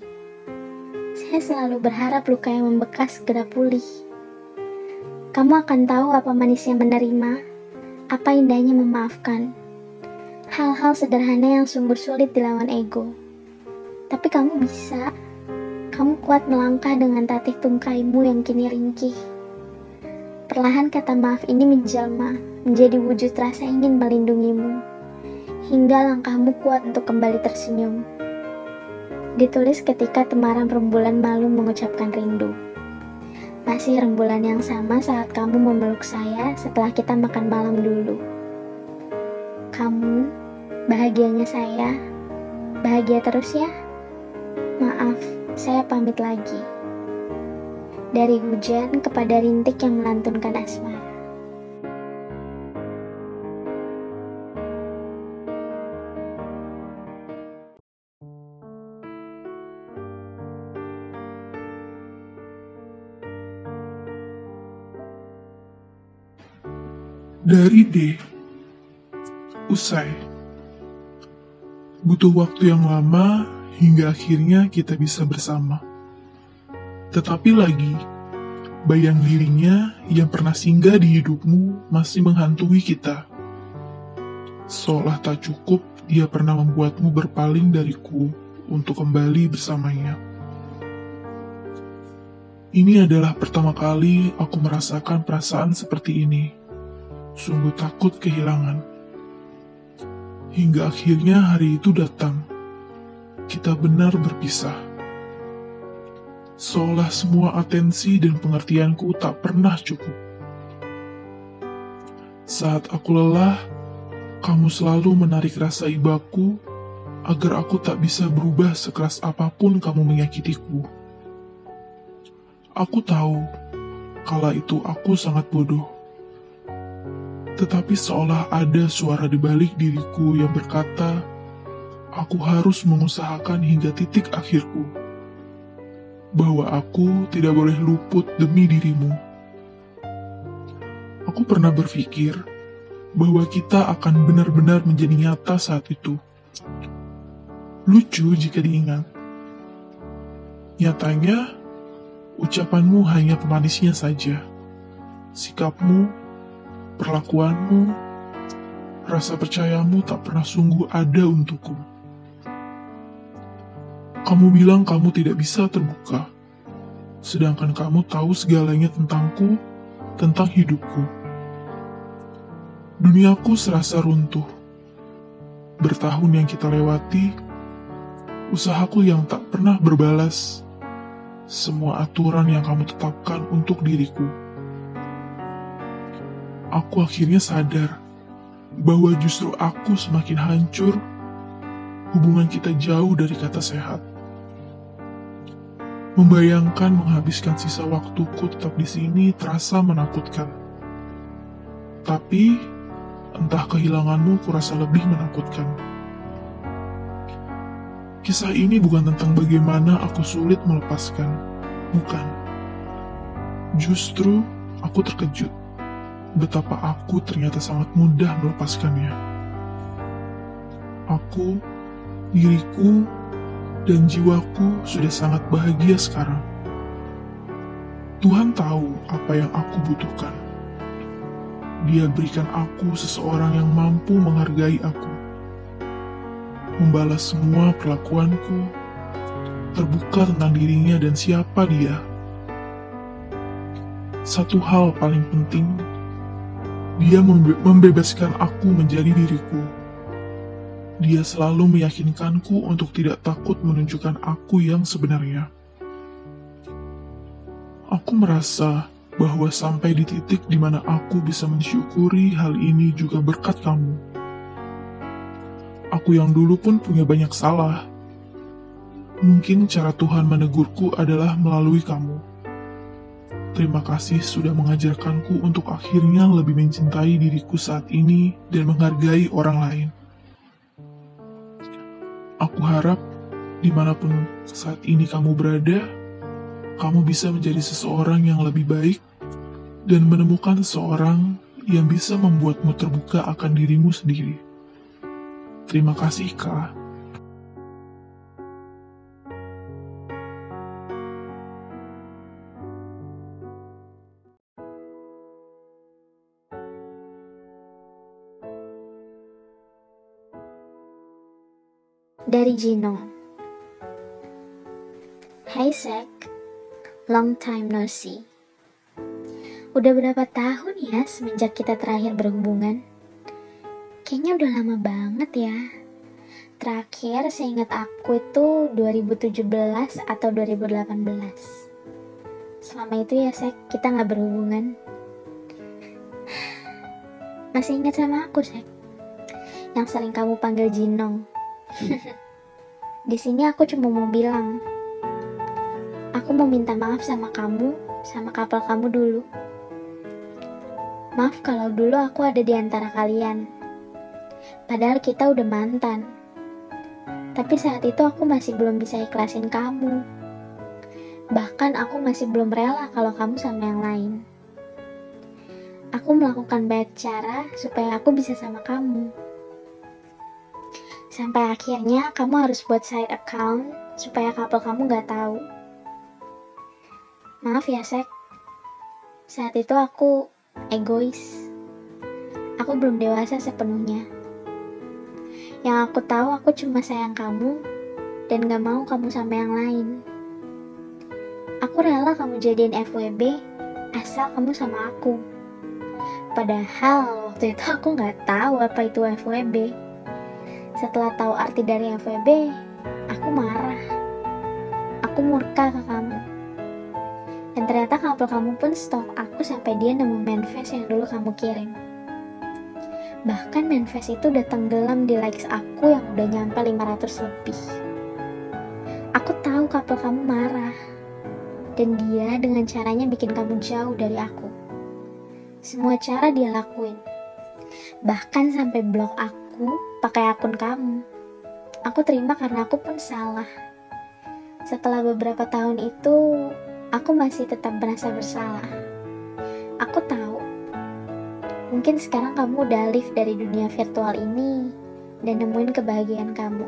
Saya selalu berharap luka yang membekas segera pulih. Kamu akan tahu apa manisnya menerima, apa indahnya memaafkan. Hal-hal sederhana yang sungguh sulit dilawan ego. Tapi kamu bisa. Kamu kuat melangkah dengan tatih tungkaimu yang kini ringkih. Perlahan kata maaf ini menjelma, menjadi wujud rasa ingin melindungimu. hingga langkahmu kuat untuk kembali tersenyum. Ditulis ketika temaram rembulan malu mengucapkan rindu. Masih rembulan yang sama saat kamu memeluk saya setelah kita makan malam dulu. Kamu, bahagianya saya, bahagia terus ya. Maaf, saya pamit lagi. Dari hujan kepada rintik yang melantunkan asmara. Dari D. Usai. Butuh waktu yang lama hingga akhirnya kita bisa bersama. Tetapi lagi, bayang dirinya yang pernah singgah di hidupmu masih menghantui kita. Seolah tak cukup, dia pernah membuatmu berpaling dariku untuk kembali bersamanya. Ini adalah pertama kali aku merasakan perasaan seperti ini. Sungguh takut kehilangan. Hingga akhirnya hari itu datang. Kita benar berpisah. Seolah semua atensi dan pengertianku tak pernah cukup. Saat aku lelah, kamu selalu menarik rasa ibaku agar aku tak bisa berubah sekeras apa pun kamu menyakitiku. Aku tahu, kala itu aku sangat bodoh. Tetapi seolah ada suara di balik diriku yang berkata, aku harus mengusahakan hingga titik akhirku. Bahwa aku tidak boleh luput demi dirimu. Aku pernah berpikir bahwa kita akan benar-benar menjadi nyata saat itu. Lucu jika diingat. Nyatanya, Ucapanmu hanya pemanisnya saja. Sikapmu, perlakuanmu, rasa percayamu tak pernah sungguh ada untukku. Kamu bilang kamu tidak bisa terbuka, sedangkan kamu tahu segalanya tentangku, tentang hidupku. Duniaku serasa runtuh. Bertahun yang kita lewati, usahaku yang tak pernah berbalas semua aturan yang kamu tetapkan untuk diriku. Aku akhirnya sadar bahwa justru aku semakin hancur, hubungan kita jauh dari kata sehat. Membayangkan menghabiskan sisa waktuku tetap di sini terasa menakutkan. Tapi, entah kehilanganmu kurasa lebih menakutkan. Kisah ini bukan tentang bagaimana aku sulit melepaskan. Bukan. Justru aku terkejut betapa aku ternyata sangat mudah melepaskannya. Aku, diriku, dan jiwaku sudah sangat bahagia sekarang. Tuhan tahu apa yang aku butuhkan. Dia berikan aku seseorang yang mampu menghargai aku membalas semua perlakuanku, terbuka tentang dirinya dan siapa dia. Satu hal paling penting, dia membe membebaskan aku menjadi diriku. Dia selalu meyakinkanku untuk tidak takut menunjukkan aku yang sebenarnya. Aku merasa bahwa sampai di titik di mana aku bisa mensyukuri hal ini juga berkat kamu Aku yang dulu pun punya banyak salah. Mungkin cara Tuhan menegurku adalah melalui kamu. Terima kasih sudah mengajarkanku untuk akhirnya lebih mencintai diriku saat ini dan menghargai orang lain. Aku harap di mana pun saat ini kamu berada, kamu bisa menjadi seseorang yang lebih baik dan menemukan seseorang yang bisa membuatmu terbuka akan dirimu sendiri. Terima kasih, Kak. Dari Gino Hai Sek, long time no see. Udah berapa tahun ya semenjak kita terakhir berhubungan? Kayaknya udah lama banget ya. Terakhir seingat aku itu 2017 atau 2018. Selama itu ya Sek, kita nggak berhubungan. Masih ingat sama aku Sek? Yang sering kamu panggil Jinong. Di sini aku cuma mau bilang, aku mau minta maaf sama kamu, sama kapal kamu dulu. Maaf kalau dulu aku ada di antara kalian. Padahal kita udah mantan. Tapi saat itu aku masih belum bisa ikhlasin kamu. Bahkan aku masih belum rela kalau kamu sama yang lain. Aku melakukan banyak cara supaya aku bisa sama kamu. Sampai akhirnya kamu harus buat side account supaya couple kamu gak tahu. Maaf ya, Sek. Saat itu aku egois. Aku belum dewasa sepenuhnya. Yang aku tahu aku cuma sayang kamu dan gak mau kamu sama yang lain. Aku rela kamu jadiin FWB asal kamu sama aku. Padahal waktu itu aku gak tahu apa itu FWB. Setelah tahu arti dari FWB, aku marah. Aku murka ke kamu. Dan ternyata kabel kamu pun stok aku sampai dia nemu manifest yang dulu kamu kirim. Bahkan manifest itu udah tenggelam di likes aku yang udah nyampe 500 lebih. Aku tahu couple kamu marah. Dan dia dengan caranya bikin kamu jauh dari aku. Semua cara dia lakuin. Bahkan sampai blok aku pakai akun kamu. Aku terima karena aku pun salah. Setelah beberapa tahun itu, aku masih tetap merasa bersalah. Aku tahu Mungkin sekarang kamu udah live dari dunia virtual ini dan nemuin kebahagiaan kamu.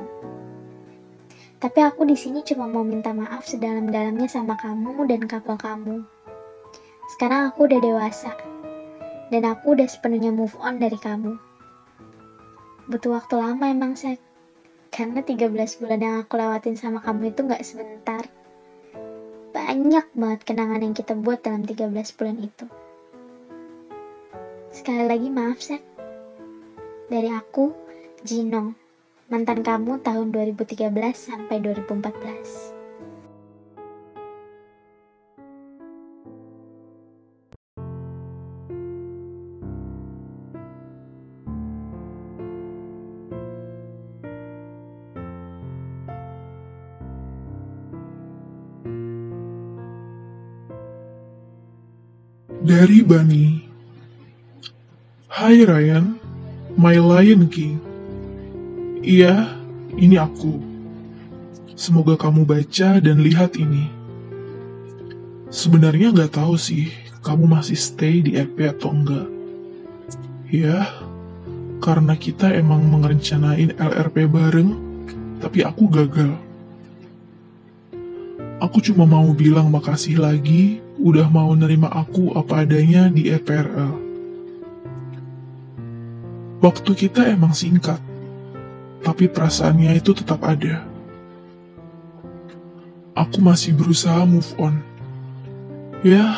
Tapi aku di sini cuma mau minta maaf sedalam-dalamnya sama kamu dan couple kamu. Sekarang aku udah dewasa dan aku udah sepenuhnya move on dari kamu. Butuh waktu lama emang, Sek. Karena 13 bulan yang aku lewatin sama kamu itu gak sebentar. Banyak banget kenangan yang kita buat dalam 13 bulan itu. Sekali lagi maaf, Sek. Dari aku, Jinong, mantan kamu tahun 2013 sampai 2014. Dari Bani Hai Ryan, My Lion King. Iya, ini aku. Semoga kamu baca dan lihat ini. Sebenarnya nggak tahu sih, kamu masih stay di EP atau enggak. Ya, karena kita emang merencanain LRP bareng, tapi aku gagal. Aku cuma mau bilang makasih lagi udah mau nerima aku apa adanya di EPRL. Waktu kita emang singkat, tapi perasaannya itu tetap ada. Aku masih berusaha move on. Ya,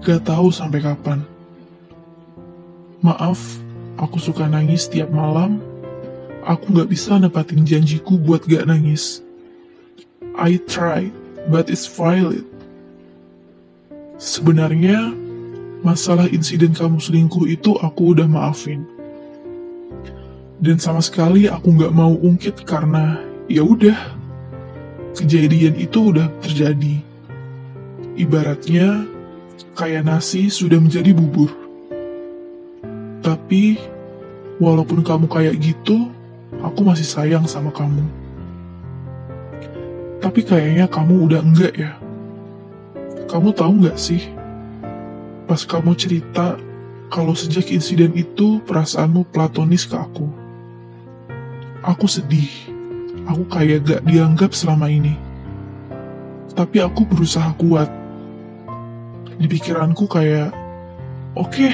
gak tahu sampai kapan. Maaf, aku suka nangis tiap malam. Aku gak bisa nepatin janjiku buat gak nangis. I tried, but it's valid. Sebenarnya, masalah insiden kamu selingkuh itu aku udah maafin dan sama sekali aku nggak mau ungkit karena ya udah kejadian itu udah terjadi. Ibaratnya kayak nasi sudah menjadi bubur. Tapi walaupun kamu kayak gitu, aku masih sayang sama kamu. Tapi kayaknya kamu udah enggak ya. Kamu tahu nggak sih? Pas kamu cerita kalau sejak insiden itu perasaanmu platonis ke aku Aku sedih. Aku kayak gak dianggap selama ini. Tapi aku berusaha kuat. Di pikiranku kayak, oke, okay,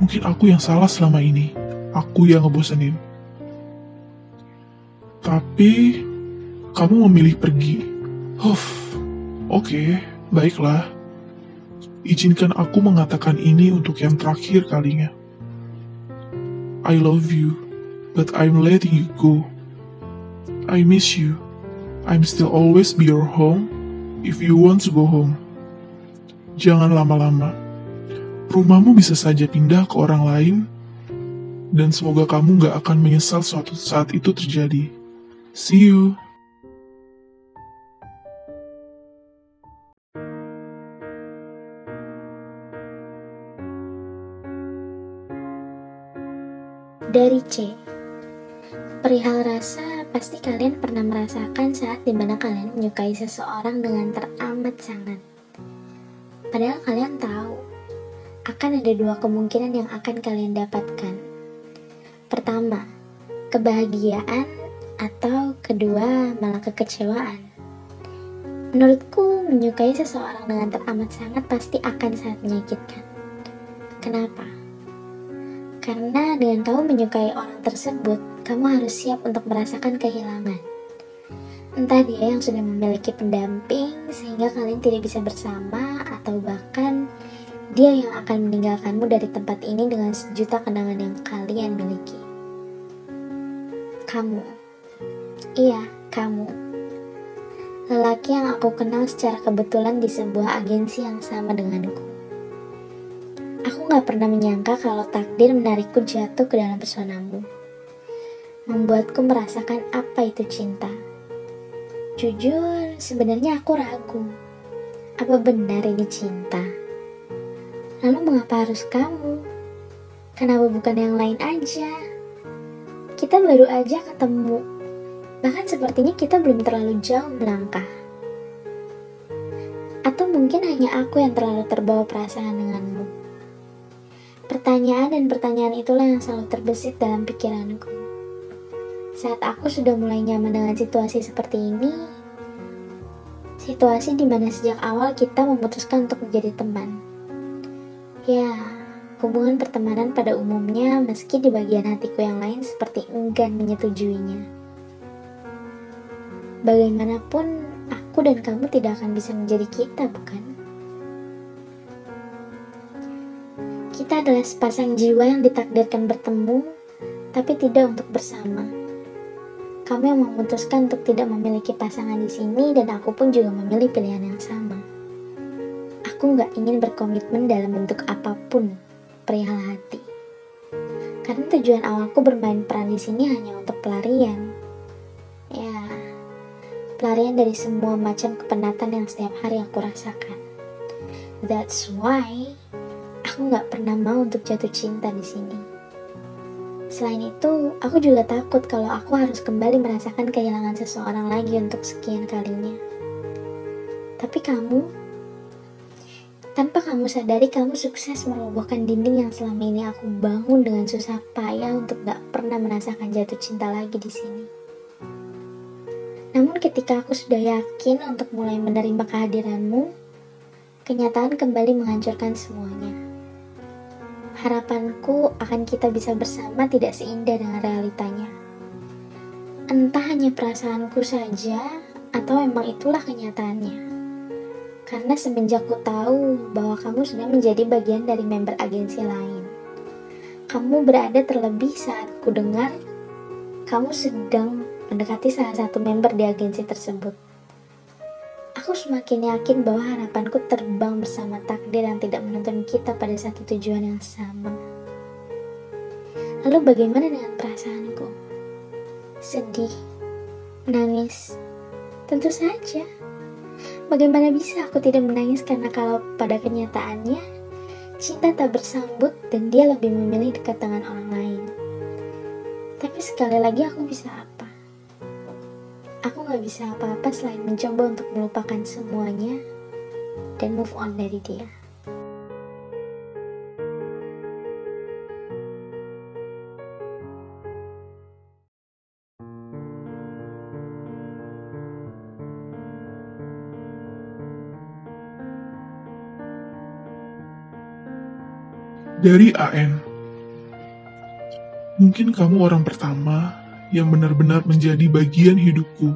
mungkin aku yang salah selama ini. Aku yang ngebosenin. Tapi, kamu memilih pergi. Huff, oke, okay, baiklah. Izinkan aku mengatakan ini untuk yang terakhir kalinya. I love you, but I'm letting you go. I miss you. I'm still always be your home if you want to go home. Jangan lama-lama. Rumahmu bisa saja pindah ke orang lain, dan semoga kamu gak akan menyesal suatu saat itu terjadi. See you. Dari C. Perihal rasa, pasti kalian pernah merasakan saat di mana kalian menyukai seseorang dengan teramat sangat. Padahal kalian tahu, akan ada dua kemungkinan yang akan kalian dapatkan. Pertama, kebahagiaan atau kedua malah kekecewaan. Menurutku, menyukai seseorang dengan teramat sangat pasti akan sangat menyakitkan. Kenapa? Karena dengan kamu menyukai orang tersebut, kamu harus siap untuk merasakan kehilangan. Entah dia yang sudah memiliki pendamping sehingga kalian tidak bisa bersama atau bahkan dia yang akan meninggalkanmu dari tempat ini dengan sejuta kenangan yang kalian miliki. Kamu. Iya, kamu. Lelaki yang aku kenal secara kebetulan di sebuah agensi yang sama denganku. Aku gak pernah menyangka kalau takdir menarikku jatuh ke dalam pesonamu. Membuatku merasakan apa itu cinta. Jujur, sebenarnya aku ragu. Apa benar ini cinta? Lalu mengapa harus kamu? Kenapa bukan yang lain aja? Kita baru aja ketemu. Bahkan sepertinya kita belum terlalu jauh melangkah. Atau mungkin hanya aku yang terlalu terbawa perasaan denganmu. Pertanyaan dan pertanyaan itulah yang selalu terbesit dalam pikiranku. Saat aku sudah mulai nyaman dengan situasi seperti ini, situasi di mana sejak awal kita memutuskan untuk menjadi teman. Ya, hubungan pertemanan pada umumnya meski di bagian hatiku yang lain seperti enggan menyetujuinya. Bagaimanapun, aku dan kamu tidak akan bisa menjadi kita, bukan? Kita adalah sepasang jiwa yang ditakdirkan bertemu, tapi tidak untuk bersama. Kamu yang memutuskan untuk tidak memiliki pasangan di sini, dan aku pun juga memilih pilihan yang sama. Aku nggak ingin berkomitmen dalam bentuk apa pun perihal hati. Karena tujuan awalku bermain peran di sini hanya untuk pelarian. Ya, pelarian dari semua macam kepenatan yang setiap hari aku rasakan. That's why aku nggak pernah mau untuk jatuh cinta di sini. Selain itu, aku juga takut kalau aku harus kembali merasakan kehilangan seseorang lagi untuk sekian kalinya. Tapi kamu, tanpa kamu sadari kamu sukses merobohkan dinding yang selama ini aku bangun dengan susah payah untuk gak pernah merasakan jatuh cinta lagi di sini. Namun ketika aku sudah yakin untuk mulai menerima kehadiranmu, kenyataan kembali menghancurkan semuanya. Harapanku akan kita bisa bersama tidak seindah dengan realitanya. Entah hanya perasaanku saja, atau memang itulah kenyataannya. Karena semenjak ku tahu bahwa kamu sudah menjadi bagian dari member agensi lain. Kamu berada terlebih saat ku dengar kamu sedang mendekati salah satu member di agensi tersebut. Aku semakin yakin bahwa harapanku terbang bersama takdir yang tidak menuntun kita pada satu tujuan yang sama. Lalu bagaimana dengan perasaanku? Sedih, menangis, tentu saja. Bagaimana bisa aku tidak menangis karena kalau pada kenyataannya cinta tak bersambut dan dia lebih memilih dekat dengan orang lain. Tapi sekali lagi aku bisa apa? Aku gak bisa apa-apa selain mencoba untuk melupakan semuanya dan move on dari dia. Dari AN Mungkin kamu orang pertama yang benar-benar menjadi bagian hidupku.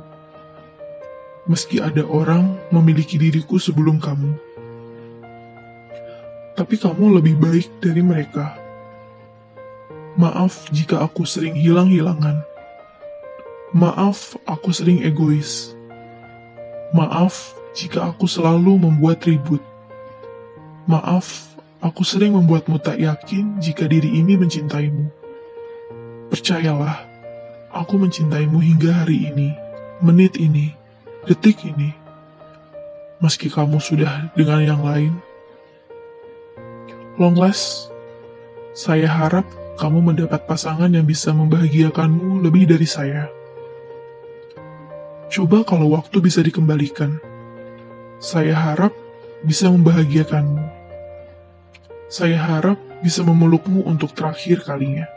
Meski ada orang memiliki diriku sebelum kamu. Tapi kamu lebih baik dari mereka. Maaf jika aku sering hilang-hilangan. Maaf, aku sering egois. Maaf jika aku selalu membuat ribut. Maaf, aku sering membuatmu tak yakin jika diri ini mencintaimu. Percayalah, aku mencintaimu hingga hari ini, menit ini, detik ini. Meski kamu sudah dengan yang lain. Long last, saya harap kamu mendapat pasangan yang bisa membahagiakanmu lebih dari saya. Coba kalau waktu bisa dikembalikan. Saya harap bisa membahagiakanmu. Saya harap bisa memelukmu untuk terakhir kalinya.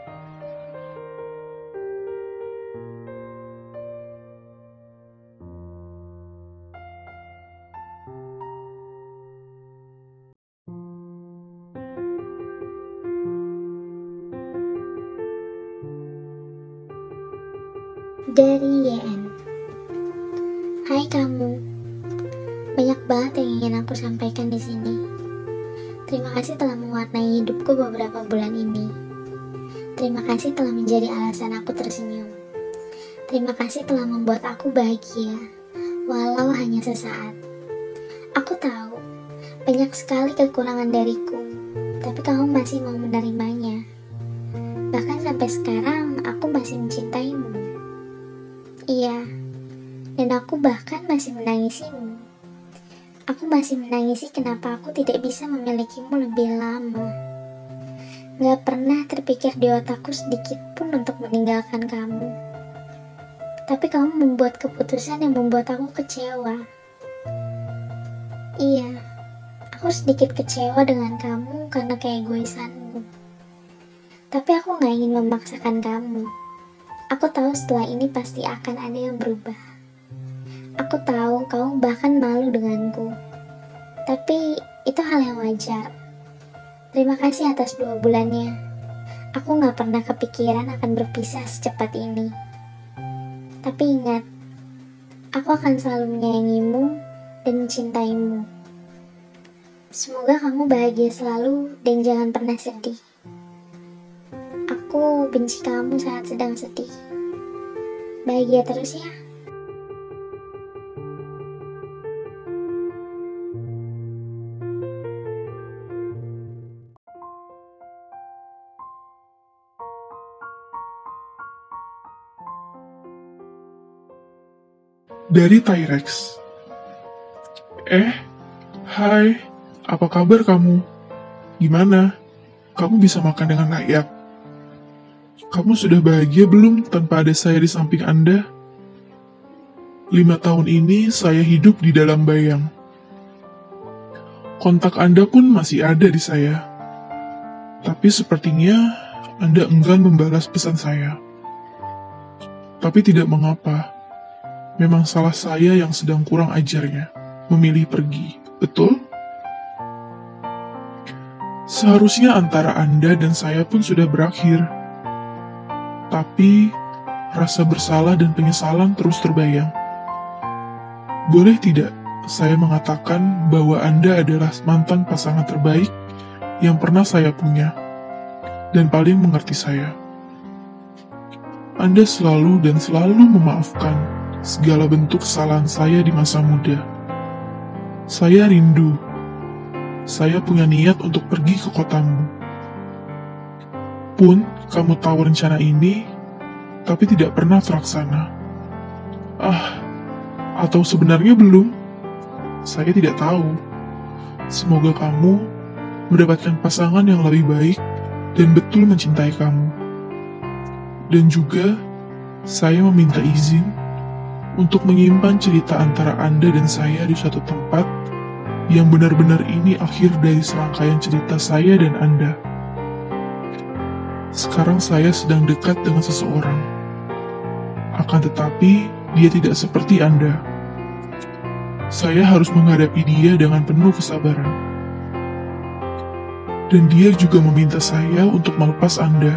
Masih menangisimu. Aku masih menangisi kenapa aku tidak bisa memilikimu lebih lama. Gak pernah terpikir di otakku sedikit pun untuk meninggalkan kamu. Tapi kamu membuat keputusan yang membuat aku kecewa. Iya, aku sedikit kecewa dengan kamu karena keegoisanmu. Tapi aku gak ingin memaksakan kamu. Aku tahu setelah ini pasti akan ada yang berubah. Aku tahu kamu bahkan malu denganku. Tapi itu hal yang wajar. Terima kasih atas dua bulannya. Aku gak pernah kepikiran akan berpisah secepat ini. Tapi ingat, aku akan selalu menyayangimu dan mencintaimu. Semoga kamu bahagia selalu dan jangan pernah sedih. Aku benci kamu saat sedang sedih. Bahagia terus ya. Dari Tyrex. Eh, hai, apa kabar kamu? Gimana? Kamu bisa makan dengan layak? Kamu sudah bahagia belum tanpa ada saya di samping Anda? Lima tahun ini saya hidup di dalam bayang. Kontak Anda pun masih ada di saya. Tapi sepertinya Anda enggan membalas pesan saya. Tapi tidak mengapa. Memang salah saya yang sedang kurang ajarnya. Memilih pergi. Betul? Seharusnya antara Anda dan saya pun sudah berakhir. Tapi rasa bersalah dan penyesalan terus terbayang. Boleh tidak saya mengatakan bahwa Anda adalah mantan pasangan terbaik yang pernah saya punya dan paling mengerti saya. Anda selalu dan selalu memaafkan segala bentuk kesalahan saya di masa muda. Saya rindu. Saya punya niat untuk pergi ke kotamu. Pun kamu tahu rencana ini, tapi tidak pernah terlaksana. Ah, atau sebenarnya belum? Saya tidak tahu. Semoga kamu mendapatkan pasangan yang lebih baik dan betul mencintai kamu. Dan juga, saya meminta izin untuk menyimpan cerita antara Anda dan saya di suatu tempat yang benar-benar ini akhir dari serangkaian cerita saya dan Anda. Sekarang saya sedang dekat dengan seseorang. Akan tetapi, dia tidak seperti Anda. Saya harus menghadapi dia dengan penuh kesabaran. Dan dia juga meminta saya untuk melepas Anda.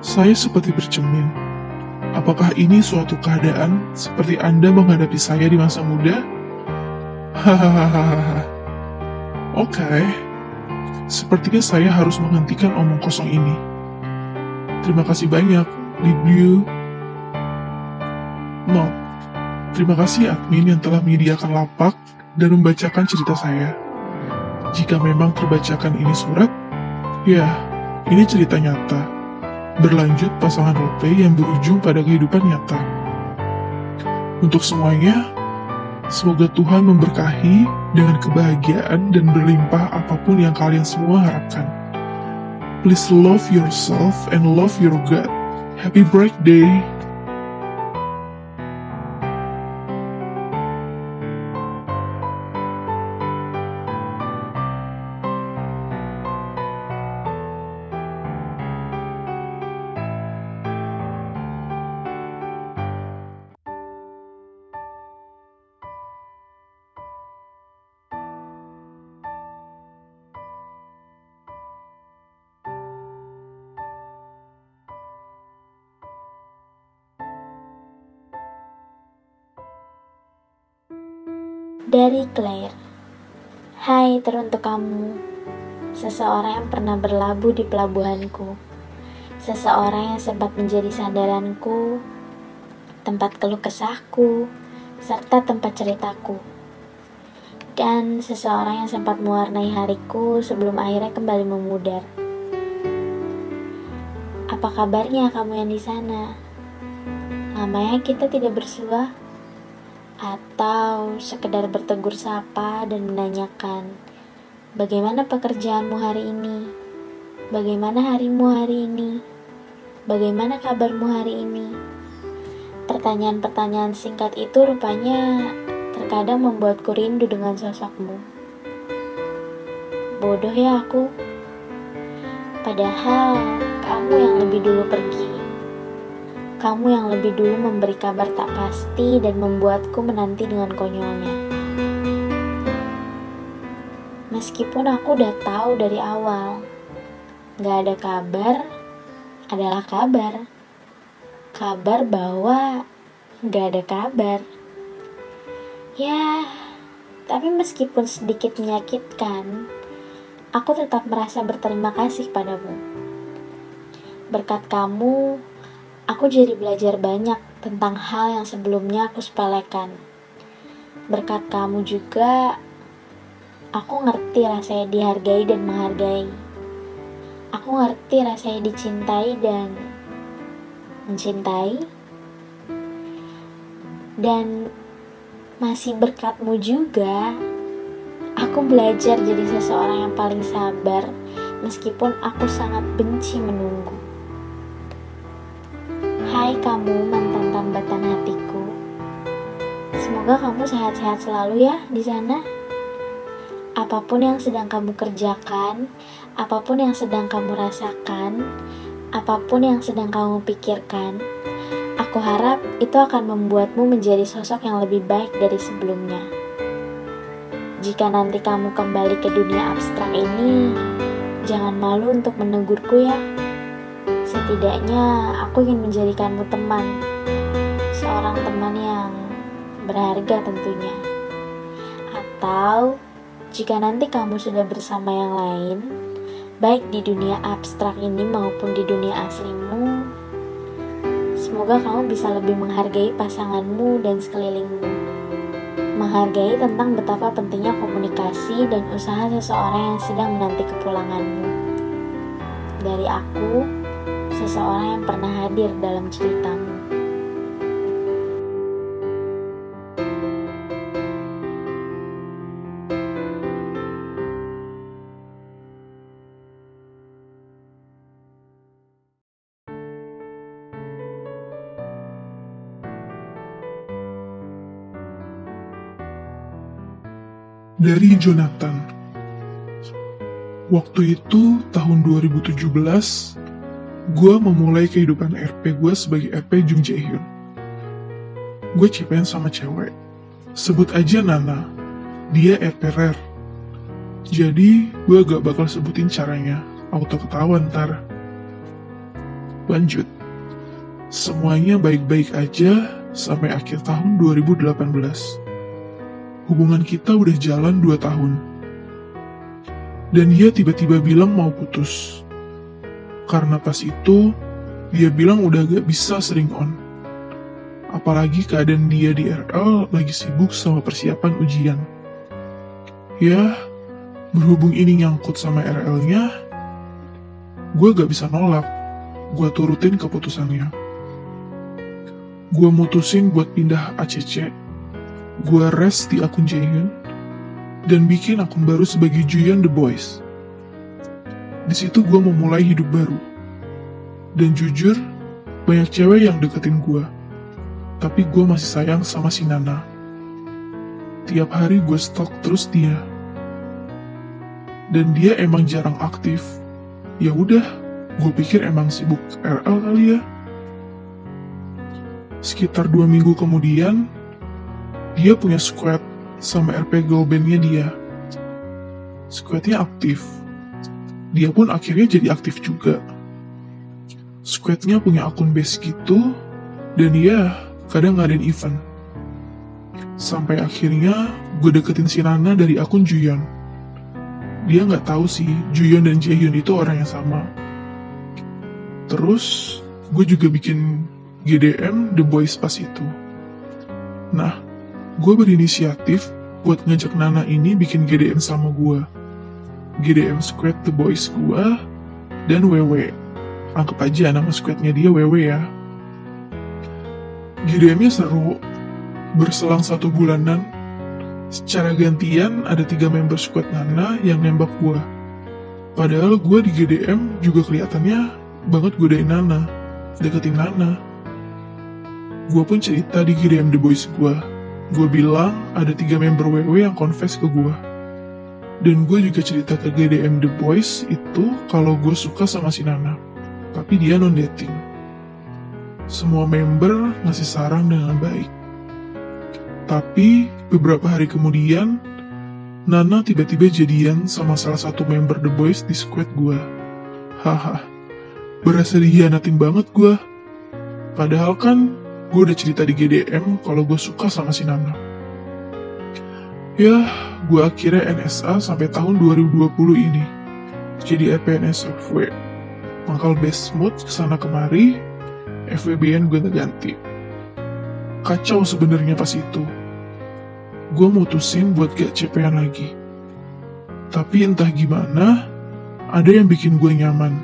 Saya seperti bercermin. Apakah ini suatu keadaan seperti Anda menghadapi saya di masa muda? Hahaha. Oke. Sepertinya saya harus menghentikan omong kosong ini. Terima kasih banyak, Did you? No. Terima kasih admin yang telah menyediakan lapak dan membacakan cerita saya. Jika memang terbacakan ini surat, ya, ini cerita nyata. Berlanjut pasangan roleplay yang berujung pada kehidupan nyata. Untuk semuanya, semoga Tuhan memberkahi dengan kebahagiaan dan berlimpah apa pun yang kalian semua harapkan. Please love yourself and love your God. Happy birthday! Dari Claire. Hai teruntuk kamu. Seseorang yang pernah berlabuh di pelabuhanku. Seseorang yang sempat menjadi sandaranku Tempat keluh kesahku Serta tempat ceritaku. Dan seseorang yang sempat mewarnai hariku Sebelum akhirnya kembali memudar. Apa kabarnya kamu yang di sana? Lamanya kita tidak bersua atau sekedar bertegur sapa dan menanyakan, "Bagaimana pekerjaanmu hari ini? Bagaimana harimu hari ini? Bagaimana kabarmu hari ini?" Pertanyaan-pertanyaan singkat itu rupanya terkadang membuatku rindu dengan sosokmu. Bodoh ya aku. Padahal kamu yang lebih dulu pergi. Kamu yang lebih dulu memberi kabar tak pasti dan membuatku menanti dengan konyolnya. Meskipun aku udah tahu dari awal, gak ada kabar adalah kabar. Kabar bahwa gak ada kabar. Ya, tapi meskipun sedikit menyakitkan, aku tetap merasa berterima kasih padamu. Berkat kamu, Aku jadi belajar banyak tentang hal yang sebelumnya aku sepelekan. Berkat kamu juga, aku ngerti rasanya dihargai dan menghargai. Aku ngerti rasanya dicintai dan mencintai. Dan masih berkatmu juga, aku belajar jadi seseorang yang paling sabar meskipun aku sangat benci menunggu. Hai kamu mantan tambatan hatiku. Semoga kamu sehat-sehat selalu ya di sana. Apa pun yang sedang kamu kerjakan, apa pun yang sedang kamu rasakan, apa pun yang sedang kamu pikirkan, aku harap itu akan membuatmu menjadi sosok yang lebih baik dari sebelumnya. Jika nanti kamu kembali ke dunia abstrak ini, jangan malu untuk menegurku ya. Setidaknya aku ingin menjadikanmu teman, seorang teman yang berharga tentunya. Atau jika nanti kamu sudah bersama yang lain, baik di dunia abstrak ini maupun di dunia aslimu, semoga kamu bisa lebih menghargai pasanganmu dan sekelilingmu. Menghargai tentang betapa pentingnya komunikasi dan usaha seseorang yang sedang menanti kepulanganmu. Dari aku, seseorang yang pernah hadir dalam ceritamu. Dari Jonathan Waktu itu tahun 2017 gue memulai kehidupan RP gue sebagai RP Jung Jae Hyun. Gue cipen sama cewek. Sebut aja Nana. Dia RP rare. Jadi gue gak bakal sebutin caranya. Auto ketahuan ntar. Lanjut. Semuanya baik-baik aja sampai akhir tahun 2018. Hubungan kita udah jalan 2 tahun. Dan dia tiba-tiba bilang mau putus karena pas itu Dia bilang udah gak bisa sering on. Apalagi keadaan dia di RL lagi sibuk sama persiapan ujian. Ya, berhubung ini nyangkut sama RL-nya, gue gak bisa nolak. Gue turutin keputusannya. Gue mutusin buat pindah ACC. Gue rest di akun Jaehyun dan bikin akun baru sebagai Juyeon The Boys. Di situ gue memulai hidup baru. Dan jujur, banyak cewek yang deketin gue. Tapi gue masih sayang sama si Nana. Tiap hari gue stalk terus dia. Dan dia emang jarang aktif. Ya udah, gue pikir emang sibuk RL kali ya. Sekitar dua minggu kemudian, dia punya squad sama RP girl bandnya dia. Squadnya aktif. Dia pun akhirnya jadi aktif juga. Squadnya punya akun base gitu, dan dia kadang ngadain event. Sampai akhirnya gue deketin si Nana dari akun Juyeon. Dia nggak tahu sih Juyeon dan Jaehyun itu orang yang sama. Terus gue juga bikin GDM The Boys pas itu. Nah, gue berinisiatif buat ngajak Nana ini bikin GDM sama gue. GDM Squad The Boys gue dan WW. Anggap aja nama squadnya dia WW ya. GDM-nya seru. Berselang satu bulanan, secara gantian ada tiga member squad Nana yang nembak gue. Padahal gue di GDM juga kelihatannya banget godain Nana, deketin Nana. Gue pun cerita di GDM The Boys gue. Gue bilang ada tiga member WW yang confess ke gue. Dan gue juga cerita ke GDM The Boys itu kalau gue suka sama si Nana. Tapi dia non-dating. Semua member ngasih saran dengan baik. Tapi beberapa hari kemudian, Nana tiba-tiba jadian sama salah satu member The Boys di squad gue. Haha, berasa dihianatin banget gue. Padahal kan gue udah cerita di GDM kalau gue suka sama si Nana. Ya, gue akhirnya NSA sampai tahun 2020 ini. Jadi EPNS FW. Mangkal best mood ke sana kemari, FWBN gue ganti. Kacau sebenarnya pas itu. Gue mutusin buat gak CPN lagi. Tapi entah gimana, ada yang bikin gue nyaman.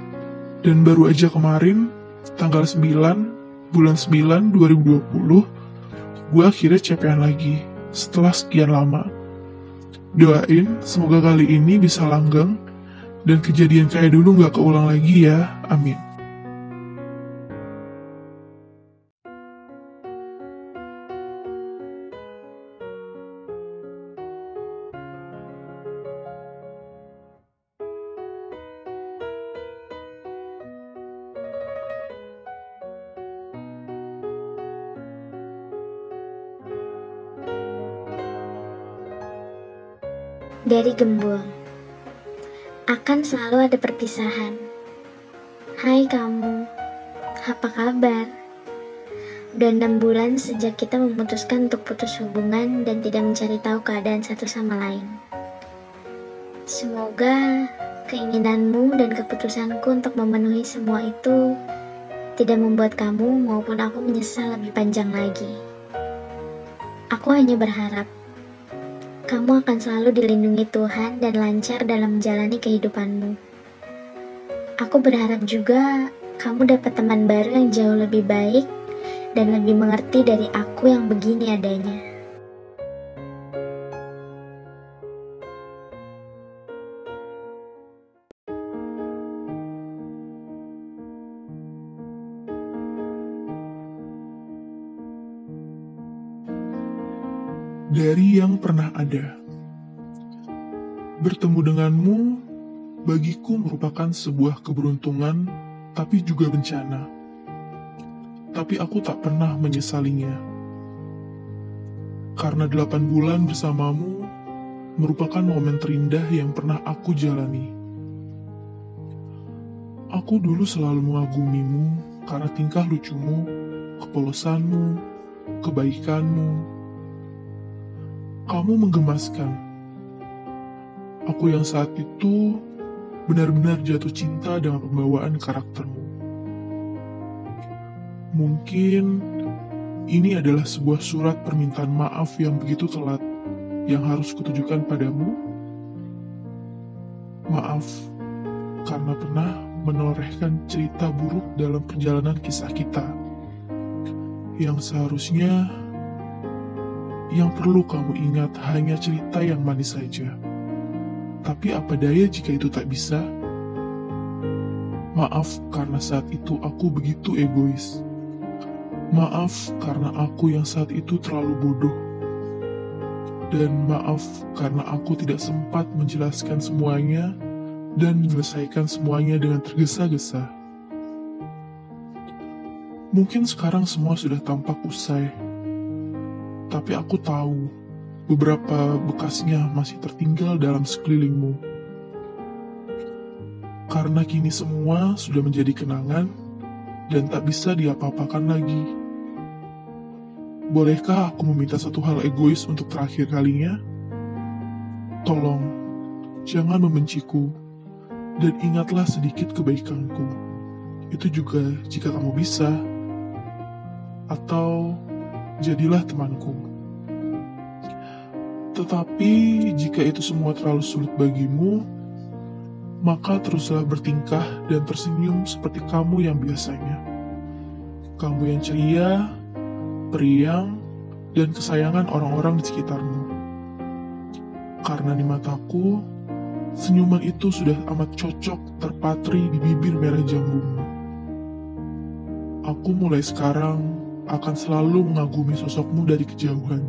Dan baru aja kemarin, tanggal 9, bulan 9 2020, gue akhirnya CPN lagi setelah sekian lama. Doain semoga kali ini bisa langgeng dan kejadian kayak dulu gak keulang lagi ya. Amin. Dari Gembul Akan selalu ada perpisahan Hai kamu Apa kabar? Udah 6 bulan sejak kita memutuskan untuk putus hubungan dan tidak mencari tahu keadaan satu sama lain Semoga keinginanmu dan keputusanku untuk memenuhi semua itu tidak membuat kamu maupun aku menyesal lebih panjang lagi. Aku hanya berharap kamu akan selalu dilindungi Tuhan dan lancar dalam menjalani kehidupanmu. Aku berharap juga kamu dapat teman baru yang jauh lebih baik dan lebih mengerti dari aku yang begini adanya. Dari yang pernah ada. Bertemu denganmu bagiku merupakan sebuah keberuntungan, tapi juga bencana. Tapi aku tak pernah menyesalinya. Karena delapan bulan bersamamu merupakan momen terindah yang pernah aku jalani. Aku dulu selalu mengagumimu karena tingkah lucumu, kepolosanmu, kebaikanmu, kamu menggemaskan. Aku yang saat itu benar-benar jatuh cinta dengan pembawaan karaktermu. Mungkin ini adalah sebuah surat permintaan maaf yang begitu telat yang harus kutujukan padamu. Maaf karena pernah menorehkan cerita buruk dalam perjalanan kisah kita yang seharusnya yang perlu kamu ingat hanya cerita yang manis saja. Tapi apa daya jika itu tak bisa? Maaf karena saat itu aku begitu egois. Maaf karena aku yang saat itu terlalu bodoh. Dan maaf karena aku tidak sempat menjelaskan semuanya dan menyelesaikan semuanya dengan tergesa-gesa. Mungkin sekarang semua sudah tampak usai, tapi aku tahu beberapa bekasnya masih tertinggal dalam sekelilingmu. Karena kini semua sudah menjadi kenangan dan tak bisa diapa-apakan lagi. Bolehkah aku meminta satu hal egois untuk terakhir kalinya? Tolong, jangan membenciku, dan ingatlah sedikit kebaikanku. Itu juga jika kamu bisa, atau jadilah temanku. Tetapi jika itu semua terlalu sulit bagimu, maka teruslah bertingkah dan tersenyum seperti kamu yang biasanya. Kamu yang ceria, periang, dan kesayangan orang-orang di sekitarmu. Karena di mataku, senyuman itu sudah amat cocok terpatri di bibir merah jambumu. Aku mulai sekarang akan selalu mengagumi sosokmu dari kejauhan.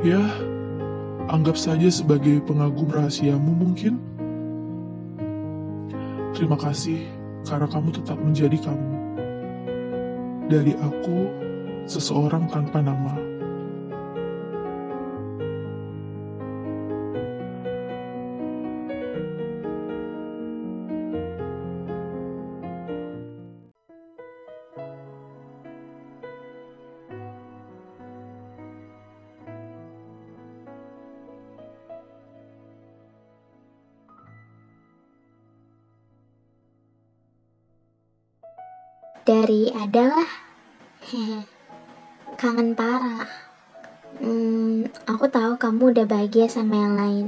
Ya, anggap saja sebagai pengagum rahasiamu mungkin. Terima kasih karena kamu tetap menjadi kamu. Dari aku, seseorang tanpa nama. Dari adalah kangen parah. Hmm, aku tahu kamu udah bahagia sama yang lain.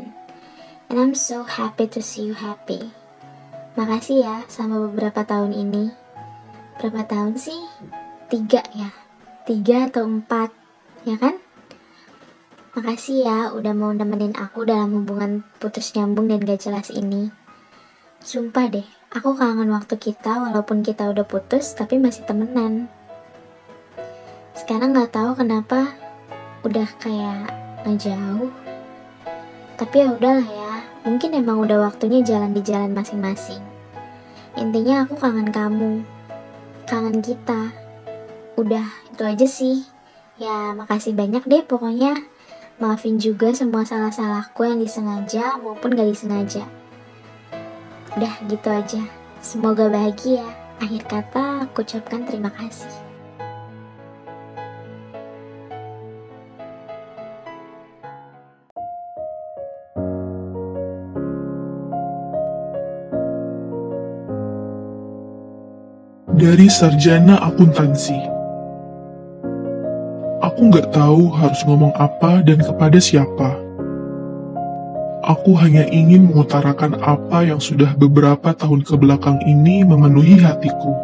And I'm so happy to see you happy. Makasih ya sama beberapa tahun ini. Berapa tahun sih? Tiga ya? Tiga atau empat, ya kan? Makasih ya udah mau nemenin aku dalam hubungan putus nyambung dan gak jelas ini. Sumpah deh, aku kangen waktu kita walaupun kita udah putus tapi masih temenan. Sekarang nggak tahu kenapa udah kayak ngejauh. Tapi ya udahlah ya, mungkin emang udah waktunya jalan di jalan masing-masing. Intinya aku kangen kamu, kangen kita. Udah itu aja sih. Ya makasih banyak deh pokoknya. Maafin juga semua salah-salahku yang disengaja maupun gak disengaja. Udah gitu aja. Semoga bahagia. Akhir kata aku ucapkan terima kasih. Dari sarjana akuntansi. Aku nggak tahu harus ngomong apa dan kepada siapa. Aku hanya ingin mengutarakan apa yang sudah beberapa tahun ke belakang ini memenuhi hatiku.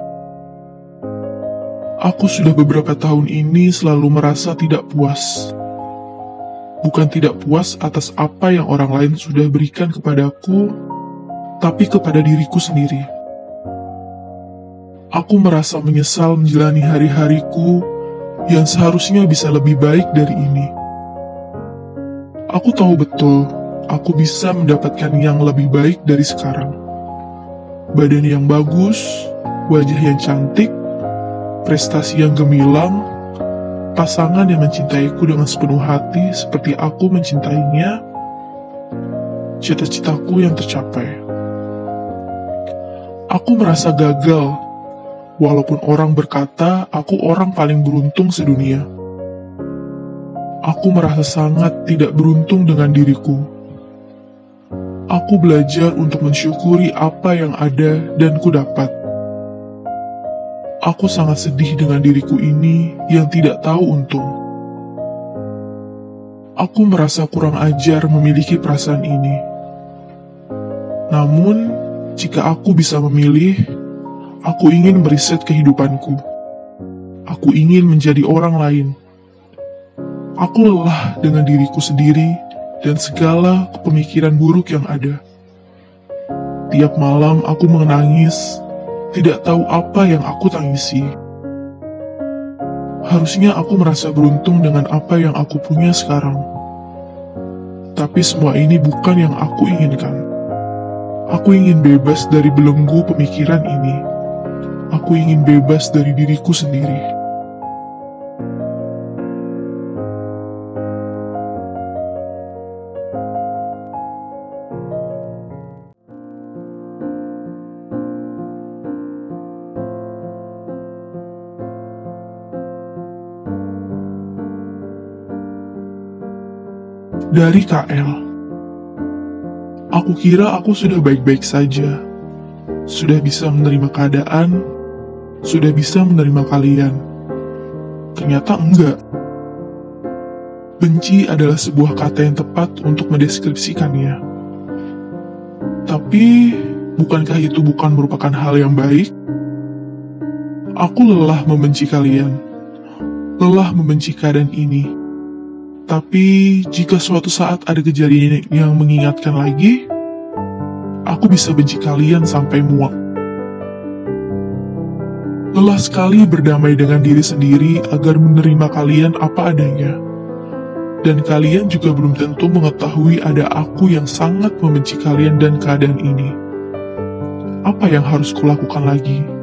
Aku sudah beberapa tahun ini selalu merasa tidak puas. Bukan tidak puas atas apa yang orang lain sudah berikan kepadaku, tapi kepada diriku sendiri. Aku merasa menyesal menjalani hari-hariku yang seharusnya bisa lebih baik dari ini. Aku tahu betul aku bisa mendapatkan yang lebih baik dari sekarang. Badan yang bagus, wajah yang cantik, prestasi yang gemilang, pasangan yang mencintaiku dengan sepenuh hati seperti aku mencintainya, cita-citaku yang tercapai. Aku merasa gagal, walaupun orang berkata aku orang paling beruntung sedunia. Aku merasa sangat tidak beruntung dengan diriku aku belajar untuk mensyukuri apa yang ada dan ku dapat. Aku sangat sedih dengan diriku ini yang tidak tahu untung. Aku merasa kurang ajar memiliki perasaan ini. Namun, jika aku bisa memilih, aku ingin meriset kehidupanku. Aku ingin menjadi orang lain. Aku lelah dengan diriku sendiri dan segala pemikiran buruk yang ada. Tiap malam aku menangis tidak tahu apa yang aku tangisi. Harusnya aku merasa beruntung dengan apa yang aku punya sekarang. Tapi semua ini bukan yang aku inginkan. Aku ingin bebas dari belenggu pemikiran ini. Aku ingin bebas dari diriku sendiri. Dari KL. Aku kira aku sudah baik-baik saja, sudah bisa menerima keadaan, sudah bisa menerima kalian. Ternyata enggak. Benci adalah sebuah kata yang tepat untuk mendeskripsikannya. Tapi, bukankah itu bukan merupakan hal yang baik? Aku lelah membenci kalian, lelah membenci keadaan ini tapi jika suatu saat ada kejadian yang mengingatkan lagi, aku bisa benci kalian sampai muak. Lelah sekali berdamai dengan diri sendiri agar menerima kalian apa adanya. Dan kalian juga belum tentu mengetahui ada aku yang sangat membenci kalian dan keadaan ini. Apa yang harus kulakukan lagi?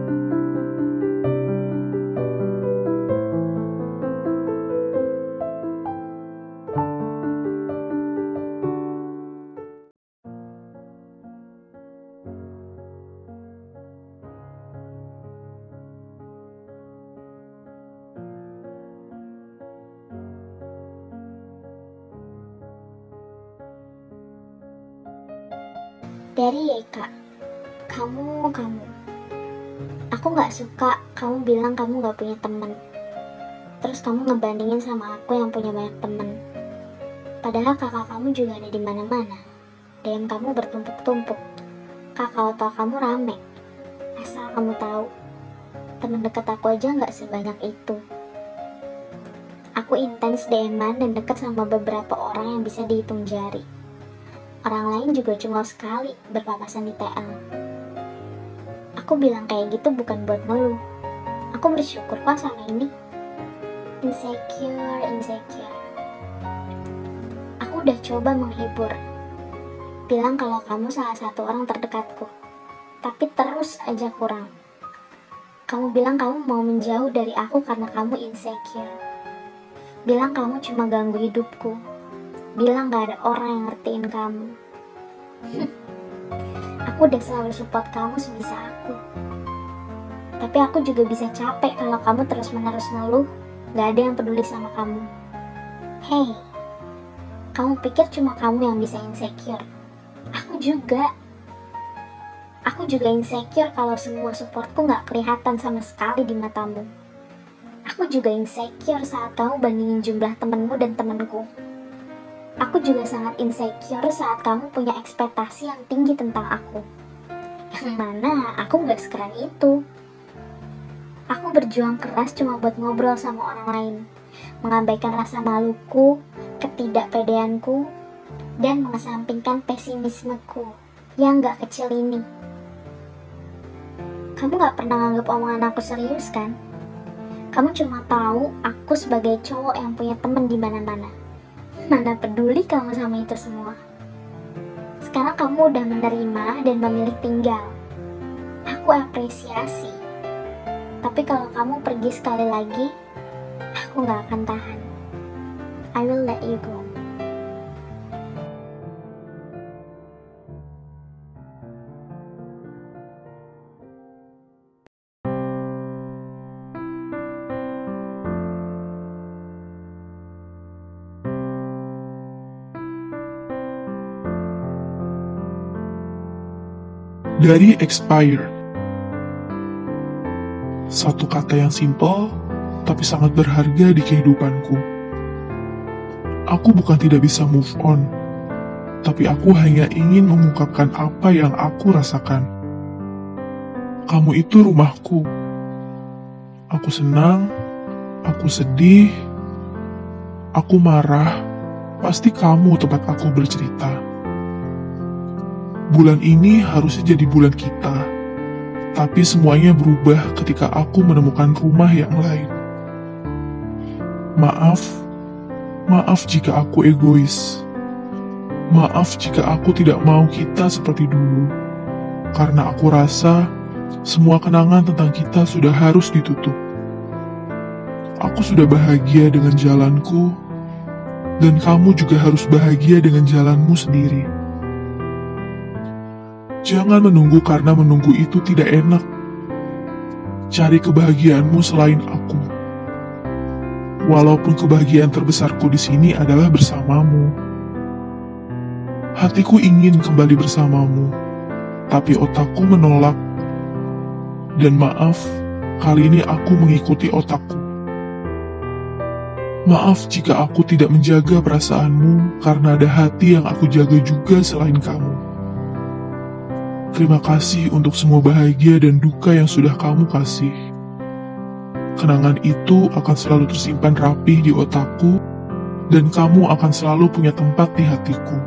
Kamu bilang kamu gak punya temen. Terus kamu ngebandingin sama aku yang punya banyak temen. Padahal kakak kamu juga ada di mana-mana. DM kamu bertumpuk-tumpuk. Kakak atau kamu rame. Asal kamu tahu, temen dekat aku aja gak sebanyak itu. Aku intens DM-an dan deket sama beberapa orang yang bisa dihitung jari Orang lain juga cuma sekali berpapasan di TL. Aku bilang kayak gitu bukan buat ngeluh. Aku bersyukur kok sama ini. Insecure, insecure. Aku udah coba menghibur. Bilang kalau kamu salah satu orang terdekatku. Tapi terus aja kurang. Kamu bilang kamu mau menjauh dari aku karena kamu insecure. Bilang kamu cuma ganggu hidupku bilang gak ada orang yang ngertiin kamu. aku udah selalu support kamu sebisa aku. Tapi aku juga bisa capek kalau kamu terus-menerus ngeluh, gak ada yang peduli sama kamu. Hey, kamu pikir cuma kamu yang bisa insecure? Aku juga. Aku juga insecure kalau semua supportku gak kelihatan sama sekali di matamu. Aku juga insecure saat kamu bandingin jumlah temenmu dan temenku. Aku juga sangat insecure saat kamu punya ekspektasi yang tinggi tentang aku. Yang mana aku gak sekeren itu. Aku berjuang keras cuma buat ngobrol sama orang lain, mengabaikan rasa maluku, ketidakpedeanku, dan mengesampingkan pesimismeku yang gak kecil ini. Kamu gak pernah nganggap omongan aku serius kan? Kamu cuma tahu aku sebagai cowok yang punya temen di mana-mana Mana peduli kamu sama itu semua. Sekarang kamu udah menerima dan memilih tinggal. Aku apresiasi. Tapi kalau kamu pergi sekali lagi, aku gak akan tahan. I will let you go. dari Expire. Satu kata yang simpel, tapi sangat berharga di kehidupanku. Aku bukan tidak bisa move on, tapi aku hanya ingin mengungkapkan apa yang aku rasakan. Kamu itu rumahku. Aku senang, aku sedih, aku marah, pasti kamu tempat aku bercerita. Bulan ini harusnya jadi bulan kita, tapi semuanya berubah ketika aku menemukan rumah yang lain. Maaf, maaf jika aku egois. Maaf jika aku tidak mau kita seperti dulu, karena aku rasa semua kenangan tentang kita sudah harus ditutup. Aku sudah bahagia dengan jalanku, dan kamu juga harus bahagia dengan jalanmu sendiri. Jangan menunggu karena menunggu itu tidak enak. Cari kebahagiaanmu selain aku. Walaupun kebahagiaan terbesarku di sini adalah bersamamu. Hatiku ingin kembali bersamamu, tapi otakku menolak. Dan maaf, kali ini aku mengikuti otakku. Maaf jika aku tidak menjaga perasaanmu karena ada hati yang aku jaga juga selain kamu. Terima kasih untuk semua bahagia dan duka yang sudah kamu kasih. Kenangan itu akan selalu tersimpan rapih di otakku, dan kamu akan selalu punya tempat di hatiku.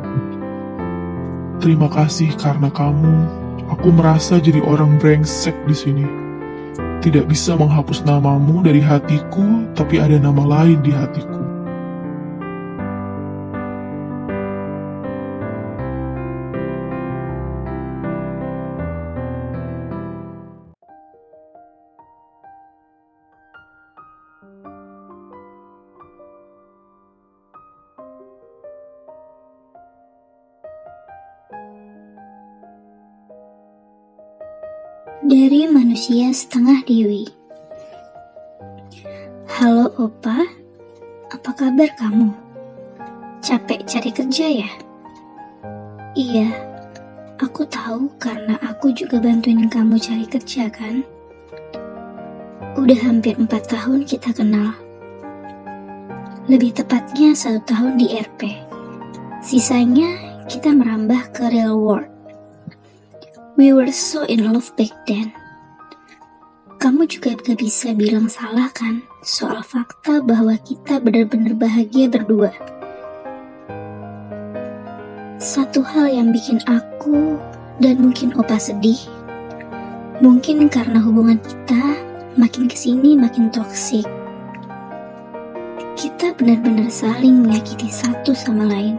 Terima kasih karena kamu, aku merasa jadi orang brengsek di sini. Tidak bisa menghapus namamu dari hatiku, tapi ada nama lain di hatiku. Manusia setengah dewi. Halo Opa, apa kabar kamu? Capek cari kerja ya? Iya, aku tahu karena aku juga bantuin kamu cari kerja kan? Udah hampir empat tahun kita kenal. Lebih tepatnya satu tahun di RP. Sisanya kita merambah ke real world. We were so in love back then. Kamu juga gak bisa bilang salah kan soal fakta bahwa kita benar-benar bahagia berdua. Satu hal yang bikin aku dan mungkin Opa sedih, mungkin karena hubungan kita makin ke sini makin toksik. Kita benar-benar saling menyakiti satu sama lain.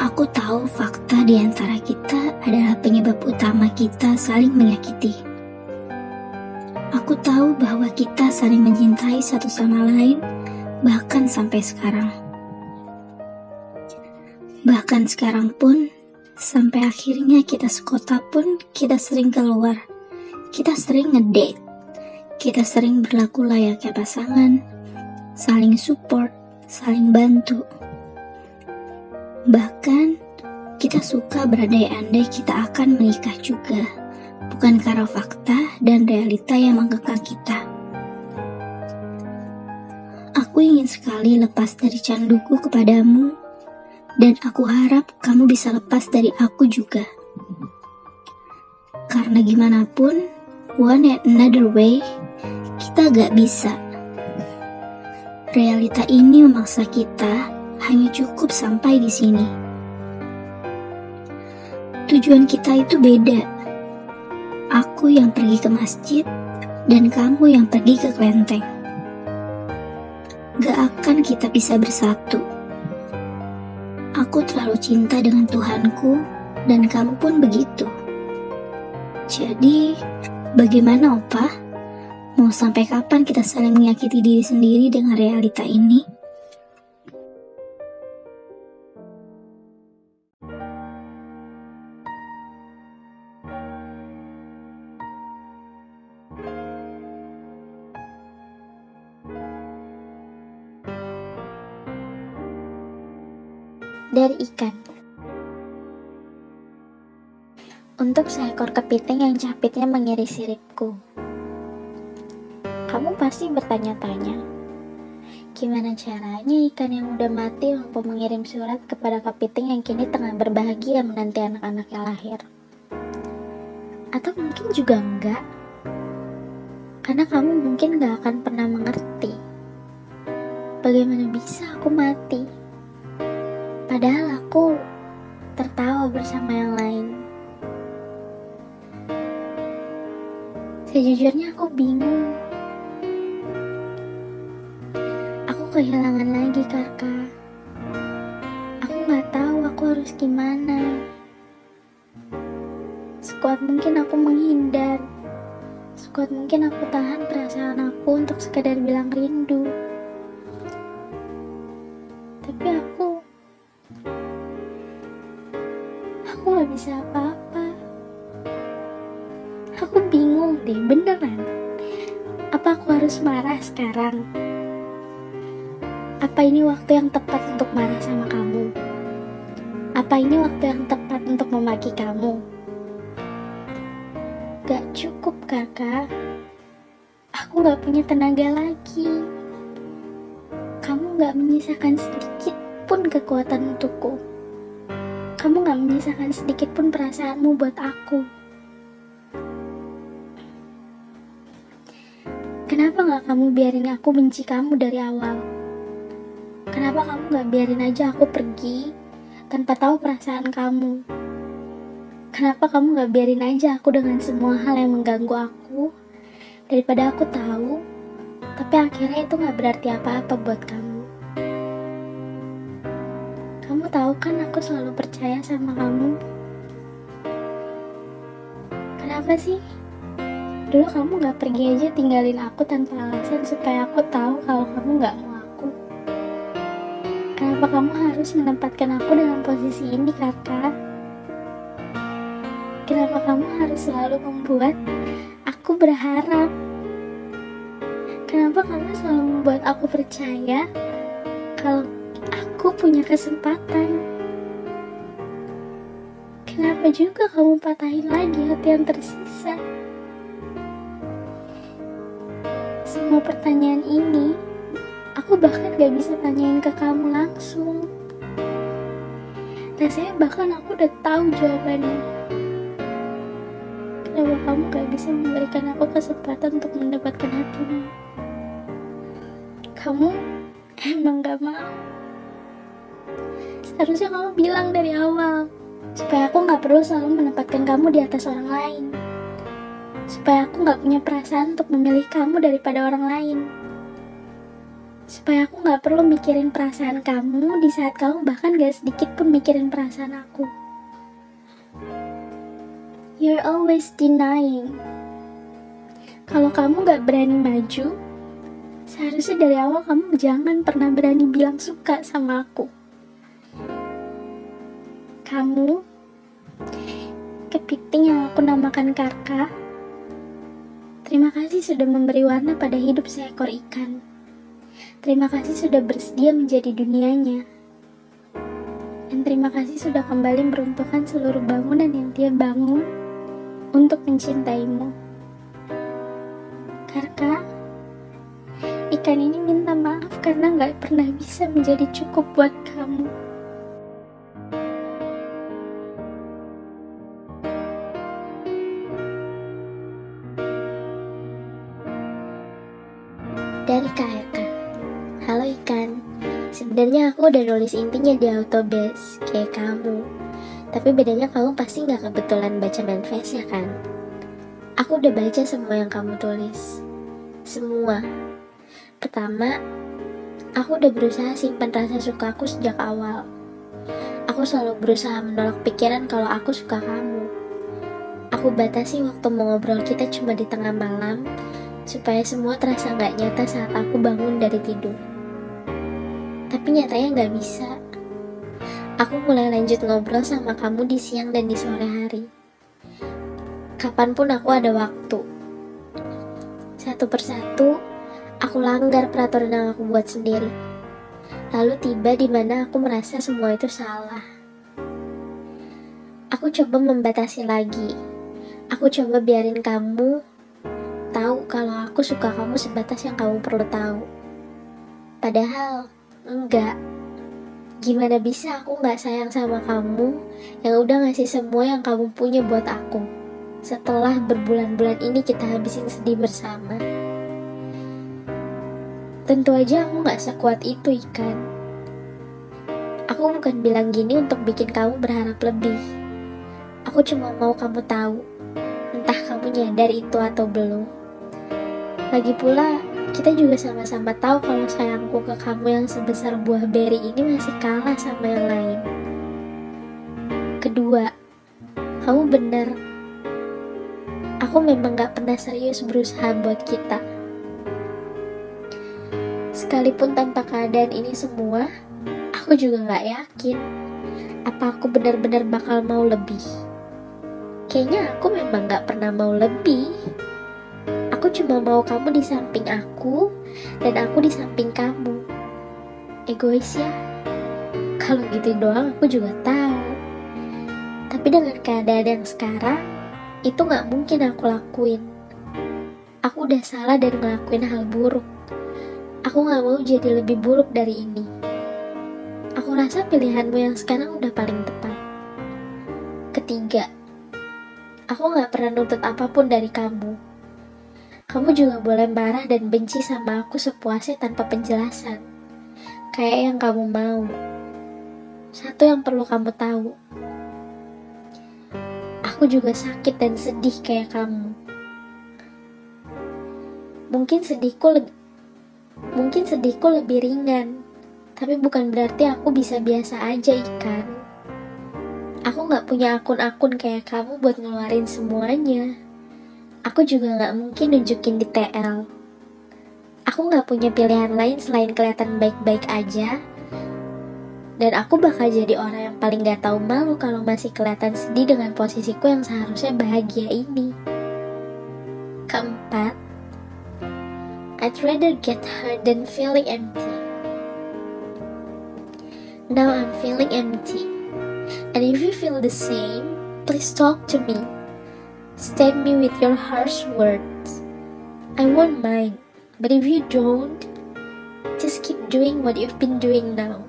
Aku tahu fakta di antara kita adalah penyebab utama kita saling menyakiti. Aku tahu bahwa kita saling mencintai satu sama lain, bahkan sampai sekarang. Bahkan sekarang pun, sampai akhirnya kita sekota pun, kita sering keluar. Kita sering ngedate. Kita sering berlaku layaknya pasangan, saling support, saling bantu. Bahkan, kita suka berandai-andai kita akan menikah juga, bukan karena fakta dan realita yang mengekang kita. Aku ingin sekali lepas dari canduku kepadamu, dan aku harap kamu bisa lepas dari aku juga. Karena gimana pun, one and another way, kita gak bisa. Realita ini memaksa kita hanya cukup sampai di sini. Tujuan kita itu beda. Aku yang pergi ke masjid dan kamu yang pergi ke kelenteng. Gak akan kita bisa bersatu. Aku terlalu cinta dengan Tuhanku dan kamu pun begitu. Jadi, bagaimana opa? Mau sampai kapan kita saling menyakiti diri sendiri dengan realita ini? Dari ikan. Untuk seekor kepiting yang capitnya mengiris siripku, kamu pasti bertanya-tanya, gimana caranya ikan yang udah mati mampu mengirim surat kepada kepiting yang kini tengah berbahagia menanti anak-anaknya lahir? Atau mungkin juga enggak? Karena kamu mungkin gak akan pernah mengerti bagaimana bisa aku mati. Padahal aku tertawa bersama yang lain. Sejujurnya aku bingung. Aku kehilangan lagi kakak. Aku nggak tahu aku harus gimana. Sekuat mungkin aku menghindar. Sekuat mungkin aku tahan perasaan aku untuk sekadar bilang rindu. Bisa apa-apa. Aku bingung deh, beneran. Apa aku harus marah sekarang? Apa ini waktu yang tepat untuk marah sama kamu? Apa ini waktu yang tepat untuk memaki kamu? Gak cukup kakak. Aku gak punya tenaga lagi. Kamu gak menyisakan sedikit pun kekuatan untukku. Kamu gak menyisakan sedikit pun perasaanmu buat aku. Kenapa gak kamu biarin aku benci kamu dari awal? Kenapa kamu gak biarin aja aku pergi tanpa tahu perasaan kamu? Kenapa kamu gak biarin aja aku dengan semua hal yang mengganggu aku daripada aku tahu, tapi akhirnya itu gak berarti apa-apa buat kamu. Tahu kan aku selalu percaya sama kamu. Kenapa sih? Dulu kamu gak pergi aja tinggalin aku tanpa alasan supaya aku tahu kalau kamu gak mau aku. Kenapa kamu harus menempatkan aku dalam posisi ini, kakak? Kenapa kamu harus selalu membuat aku berharap? Kenapa kamu selalu membuat aku percaya kalau aku punya kesempatan? Kenapa juga kamu patahin lagi hati yang tersisa? Semua pertanyaan ini, aku bahkan gak bisa tanyain ke kamu langsung. Rasanya bahkan aku udah tahu jawabannya. Kenapa kamu gak bisa memberikan aku kesempatan untuk mendapatkan hatimu? Kamu emang gak mau. Seharusnya kamu bilang dari awal, supaya aku gak perlu selalu menempatkan kamu di atas orang lain supaya aku gak punya perasaan untuk memilih kamu daripada orang lain. Supaya aku gak perlu mikirin perasaan kamu di saat kamu bahkan gak sedikit pun mikirin perasaan aku. You're always denying. Kalau kamu gak berani maju, seharusnya dari awal kamu jangan pernah berani bilang suka sama aku. Kamu, kepiting yang aku namakan kakak, Terima kasih sudah memberi warna pada hidup seekor ikan. Terima kasih sudah bersedia menjadi dunianya. Dan terima kasih sudah kembali meruntuhkan seluruh bangunan yang dia bangun untuk mencintaimu. Karka, ikan ini minta maaf karena nggak pernah bisa menjadi cukup buat kamu. Sebenarnya aku udah nulis intinya di autobase kayak kamu. Tapi bedanya kamu pasti nggak kebetulan baca manifest ya kan? Aku udah baca semua yang kamu tulis. Semua. Pertama, aku udah berusaha simpan rasa suka aku sejak awal. Aku selalu berusaha menolak pikiran kalau aku suka kamu. Aku batasi waktu mau ngobrol kita cuma di tengah malam, supaya semua terasa nggak nyata saat aku bangun dari tidur. Tapi nyatanya nggak bisa. Aku mulai lanjut ngobrol sama kamu di siang dan di sore hari. Kapan pun aku ada waktu. Satu persatu, aku langgar peraturan yang aku buat sendiri. Lalu tiba di mana aku merasa semua itu salah. Aku coba membatasi lagi. Aku coba biarin kamu tahu kalau aku suka kamu sebatas yang kamu perlu tahu. Padahal, enggak. Gimana bisa aku nggak sayang sama kamu yang udah ngasih semua yang kamu punya buat aku. Setelah berbulan-bulan ini kita habisin sedih bersama. Tentu aja aku nggak sekuat itu ikan. Aku bukan bilang gini untuk bikin kamu berharap lebih. Aku cuma mau kamu tahu, entah kamu nyadar itu atau belum. Lagi pula, kita juga sama-sama tahu kalau sayangku ke kamu yang sebesar buah beri ini masih kalah sama yang lain. Kedua, kamu benar. Aku memang gak pernah serius berusaha buat kita. Sekalipun tanpa keadaan ini semua, aku juga gak yakin apa aku benar-benar bakal mau lebih. Kayaknya aku memang gak pernah mau lebih. Cuma mau kamu di samping aku dan aku di samping kamu. Egois ya? Kalau gitu doang aku juga tahu. Tapi dengan keadaan yang sekarang, itu gak mungkin aku lakuin. Aku udah salah dan ngelakuin hal buruk. Aku gak mau jadi lebih buruk dari ini. Aku rasa pilihanmu yang sekarang udah paling tepat. Ketiga, aku gak pernah nuntut apa pun dari kamu kamu juga boleh marah dan benci sama aku sepuasnya tanpa penjelasan. Kayak yang kamu mau. Satu yang perlu kamu tahu. Aku juga sakit dan sedih kayak kamu. Mungkin sedihku lebih Mungkin sedihku lebih ringan, tapi bukan berarti aku bisa biasa aja ikan. Aku gak punya akun-akun kayak kamu buat ngeluarin semuanya aku juga gak mungkin nunjukin di TL. Aku gak punya pilihan lain selain kelihatan baik-baik aja. Dan aku bakal jadi orang yang paling gak tahu malu kalau masih kelihatan sedih dengan posisiku yang seharusnya bahagia ini. Keempat, I'd rather get hurt than feeling empty. Now I'm feeling empty. And if you feel the same, please talk to me. Stab me with your harsh words. I won't mind, but if you don't, just keep doing what you've been doing now.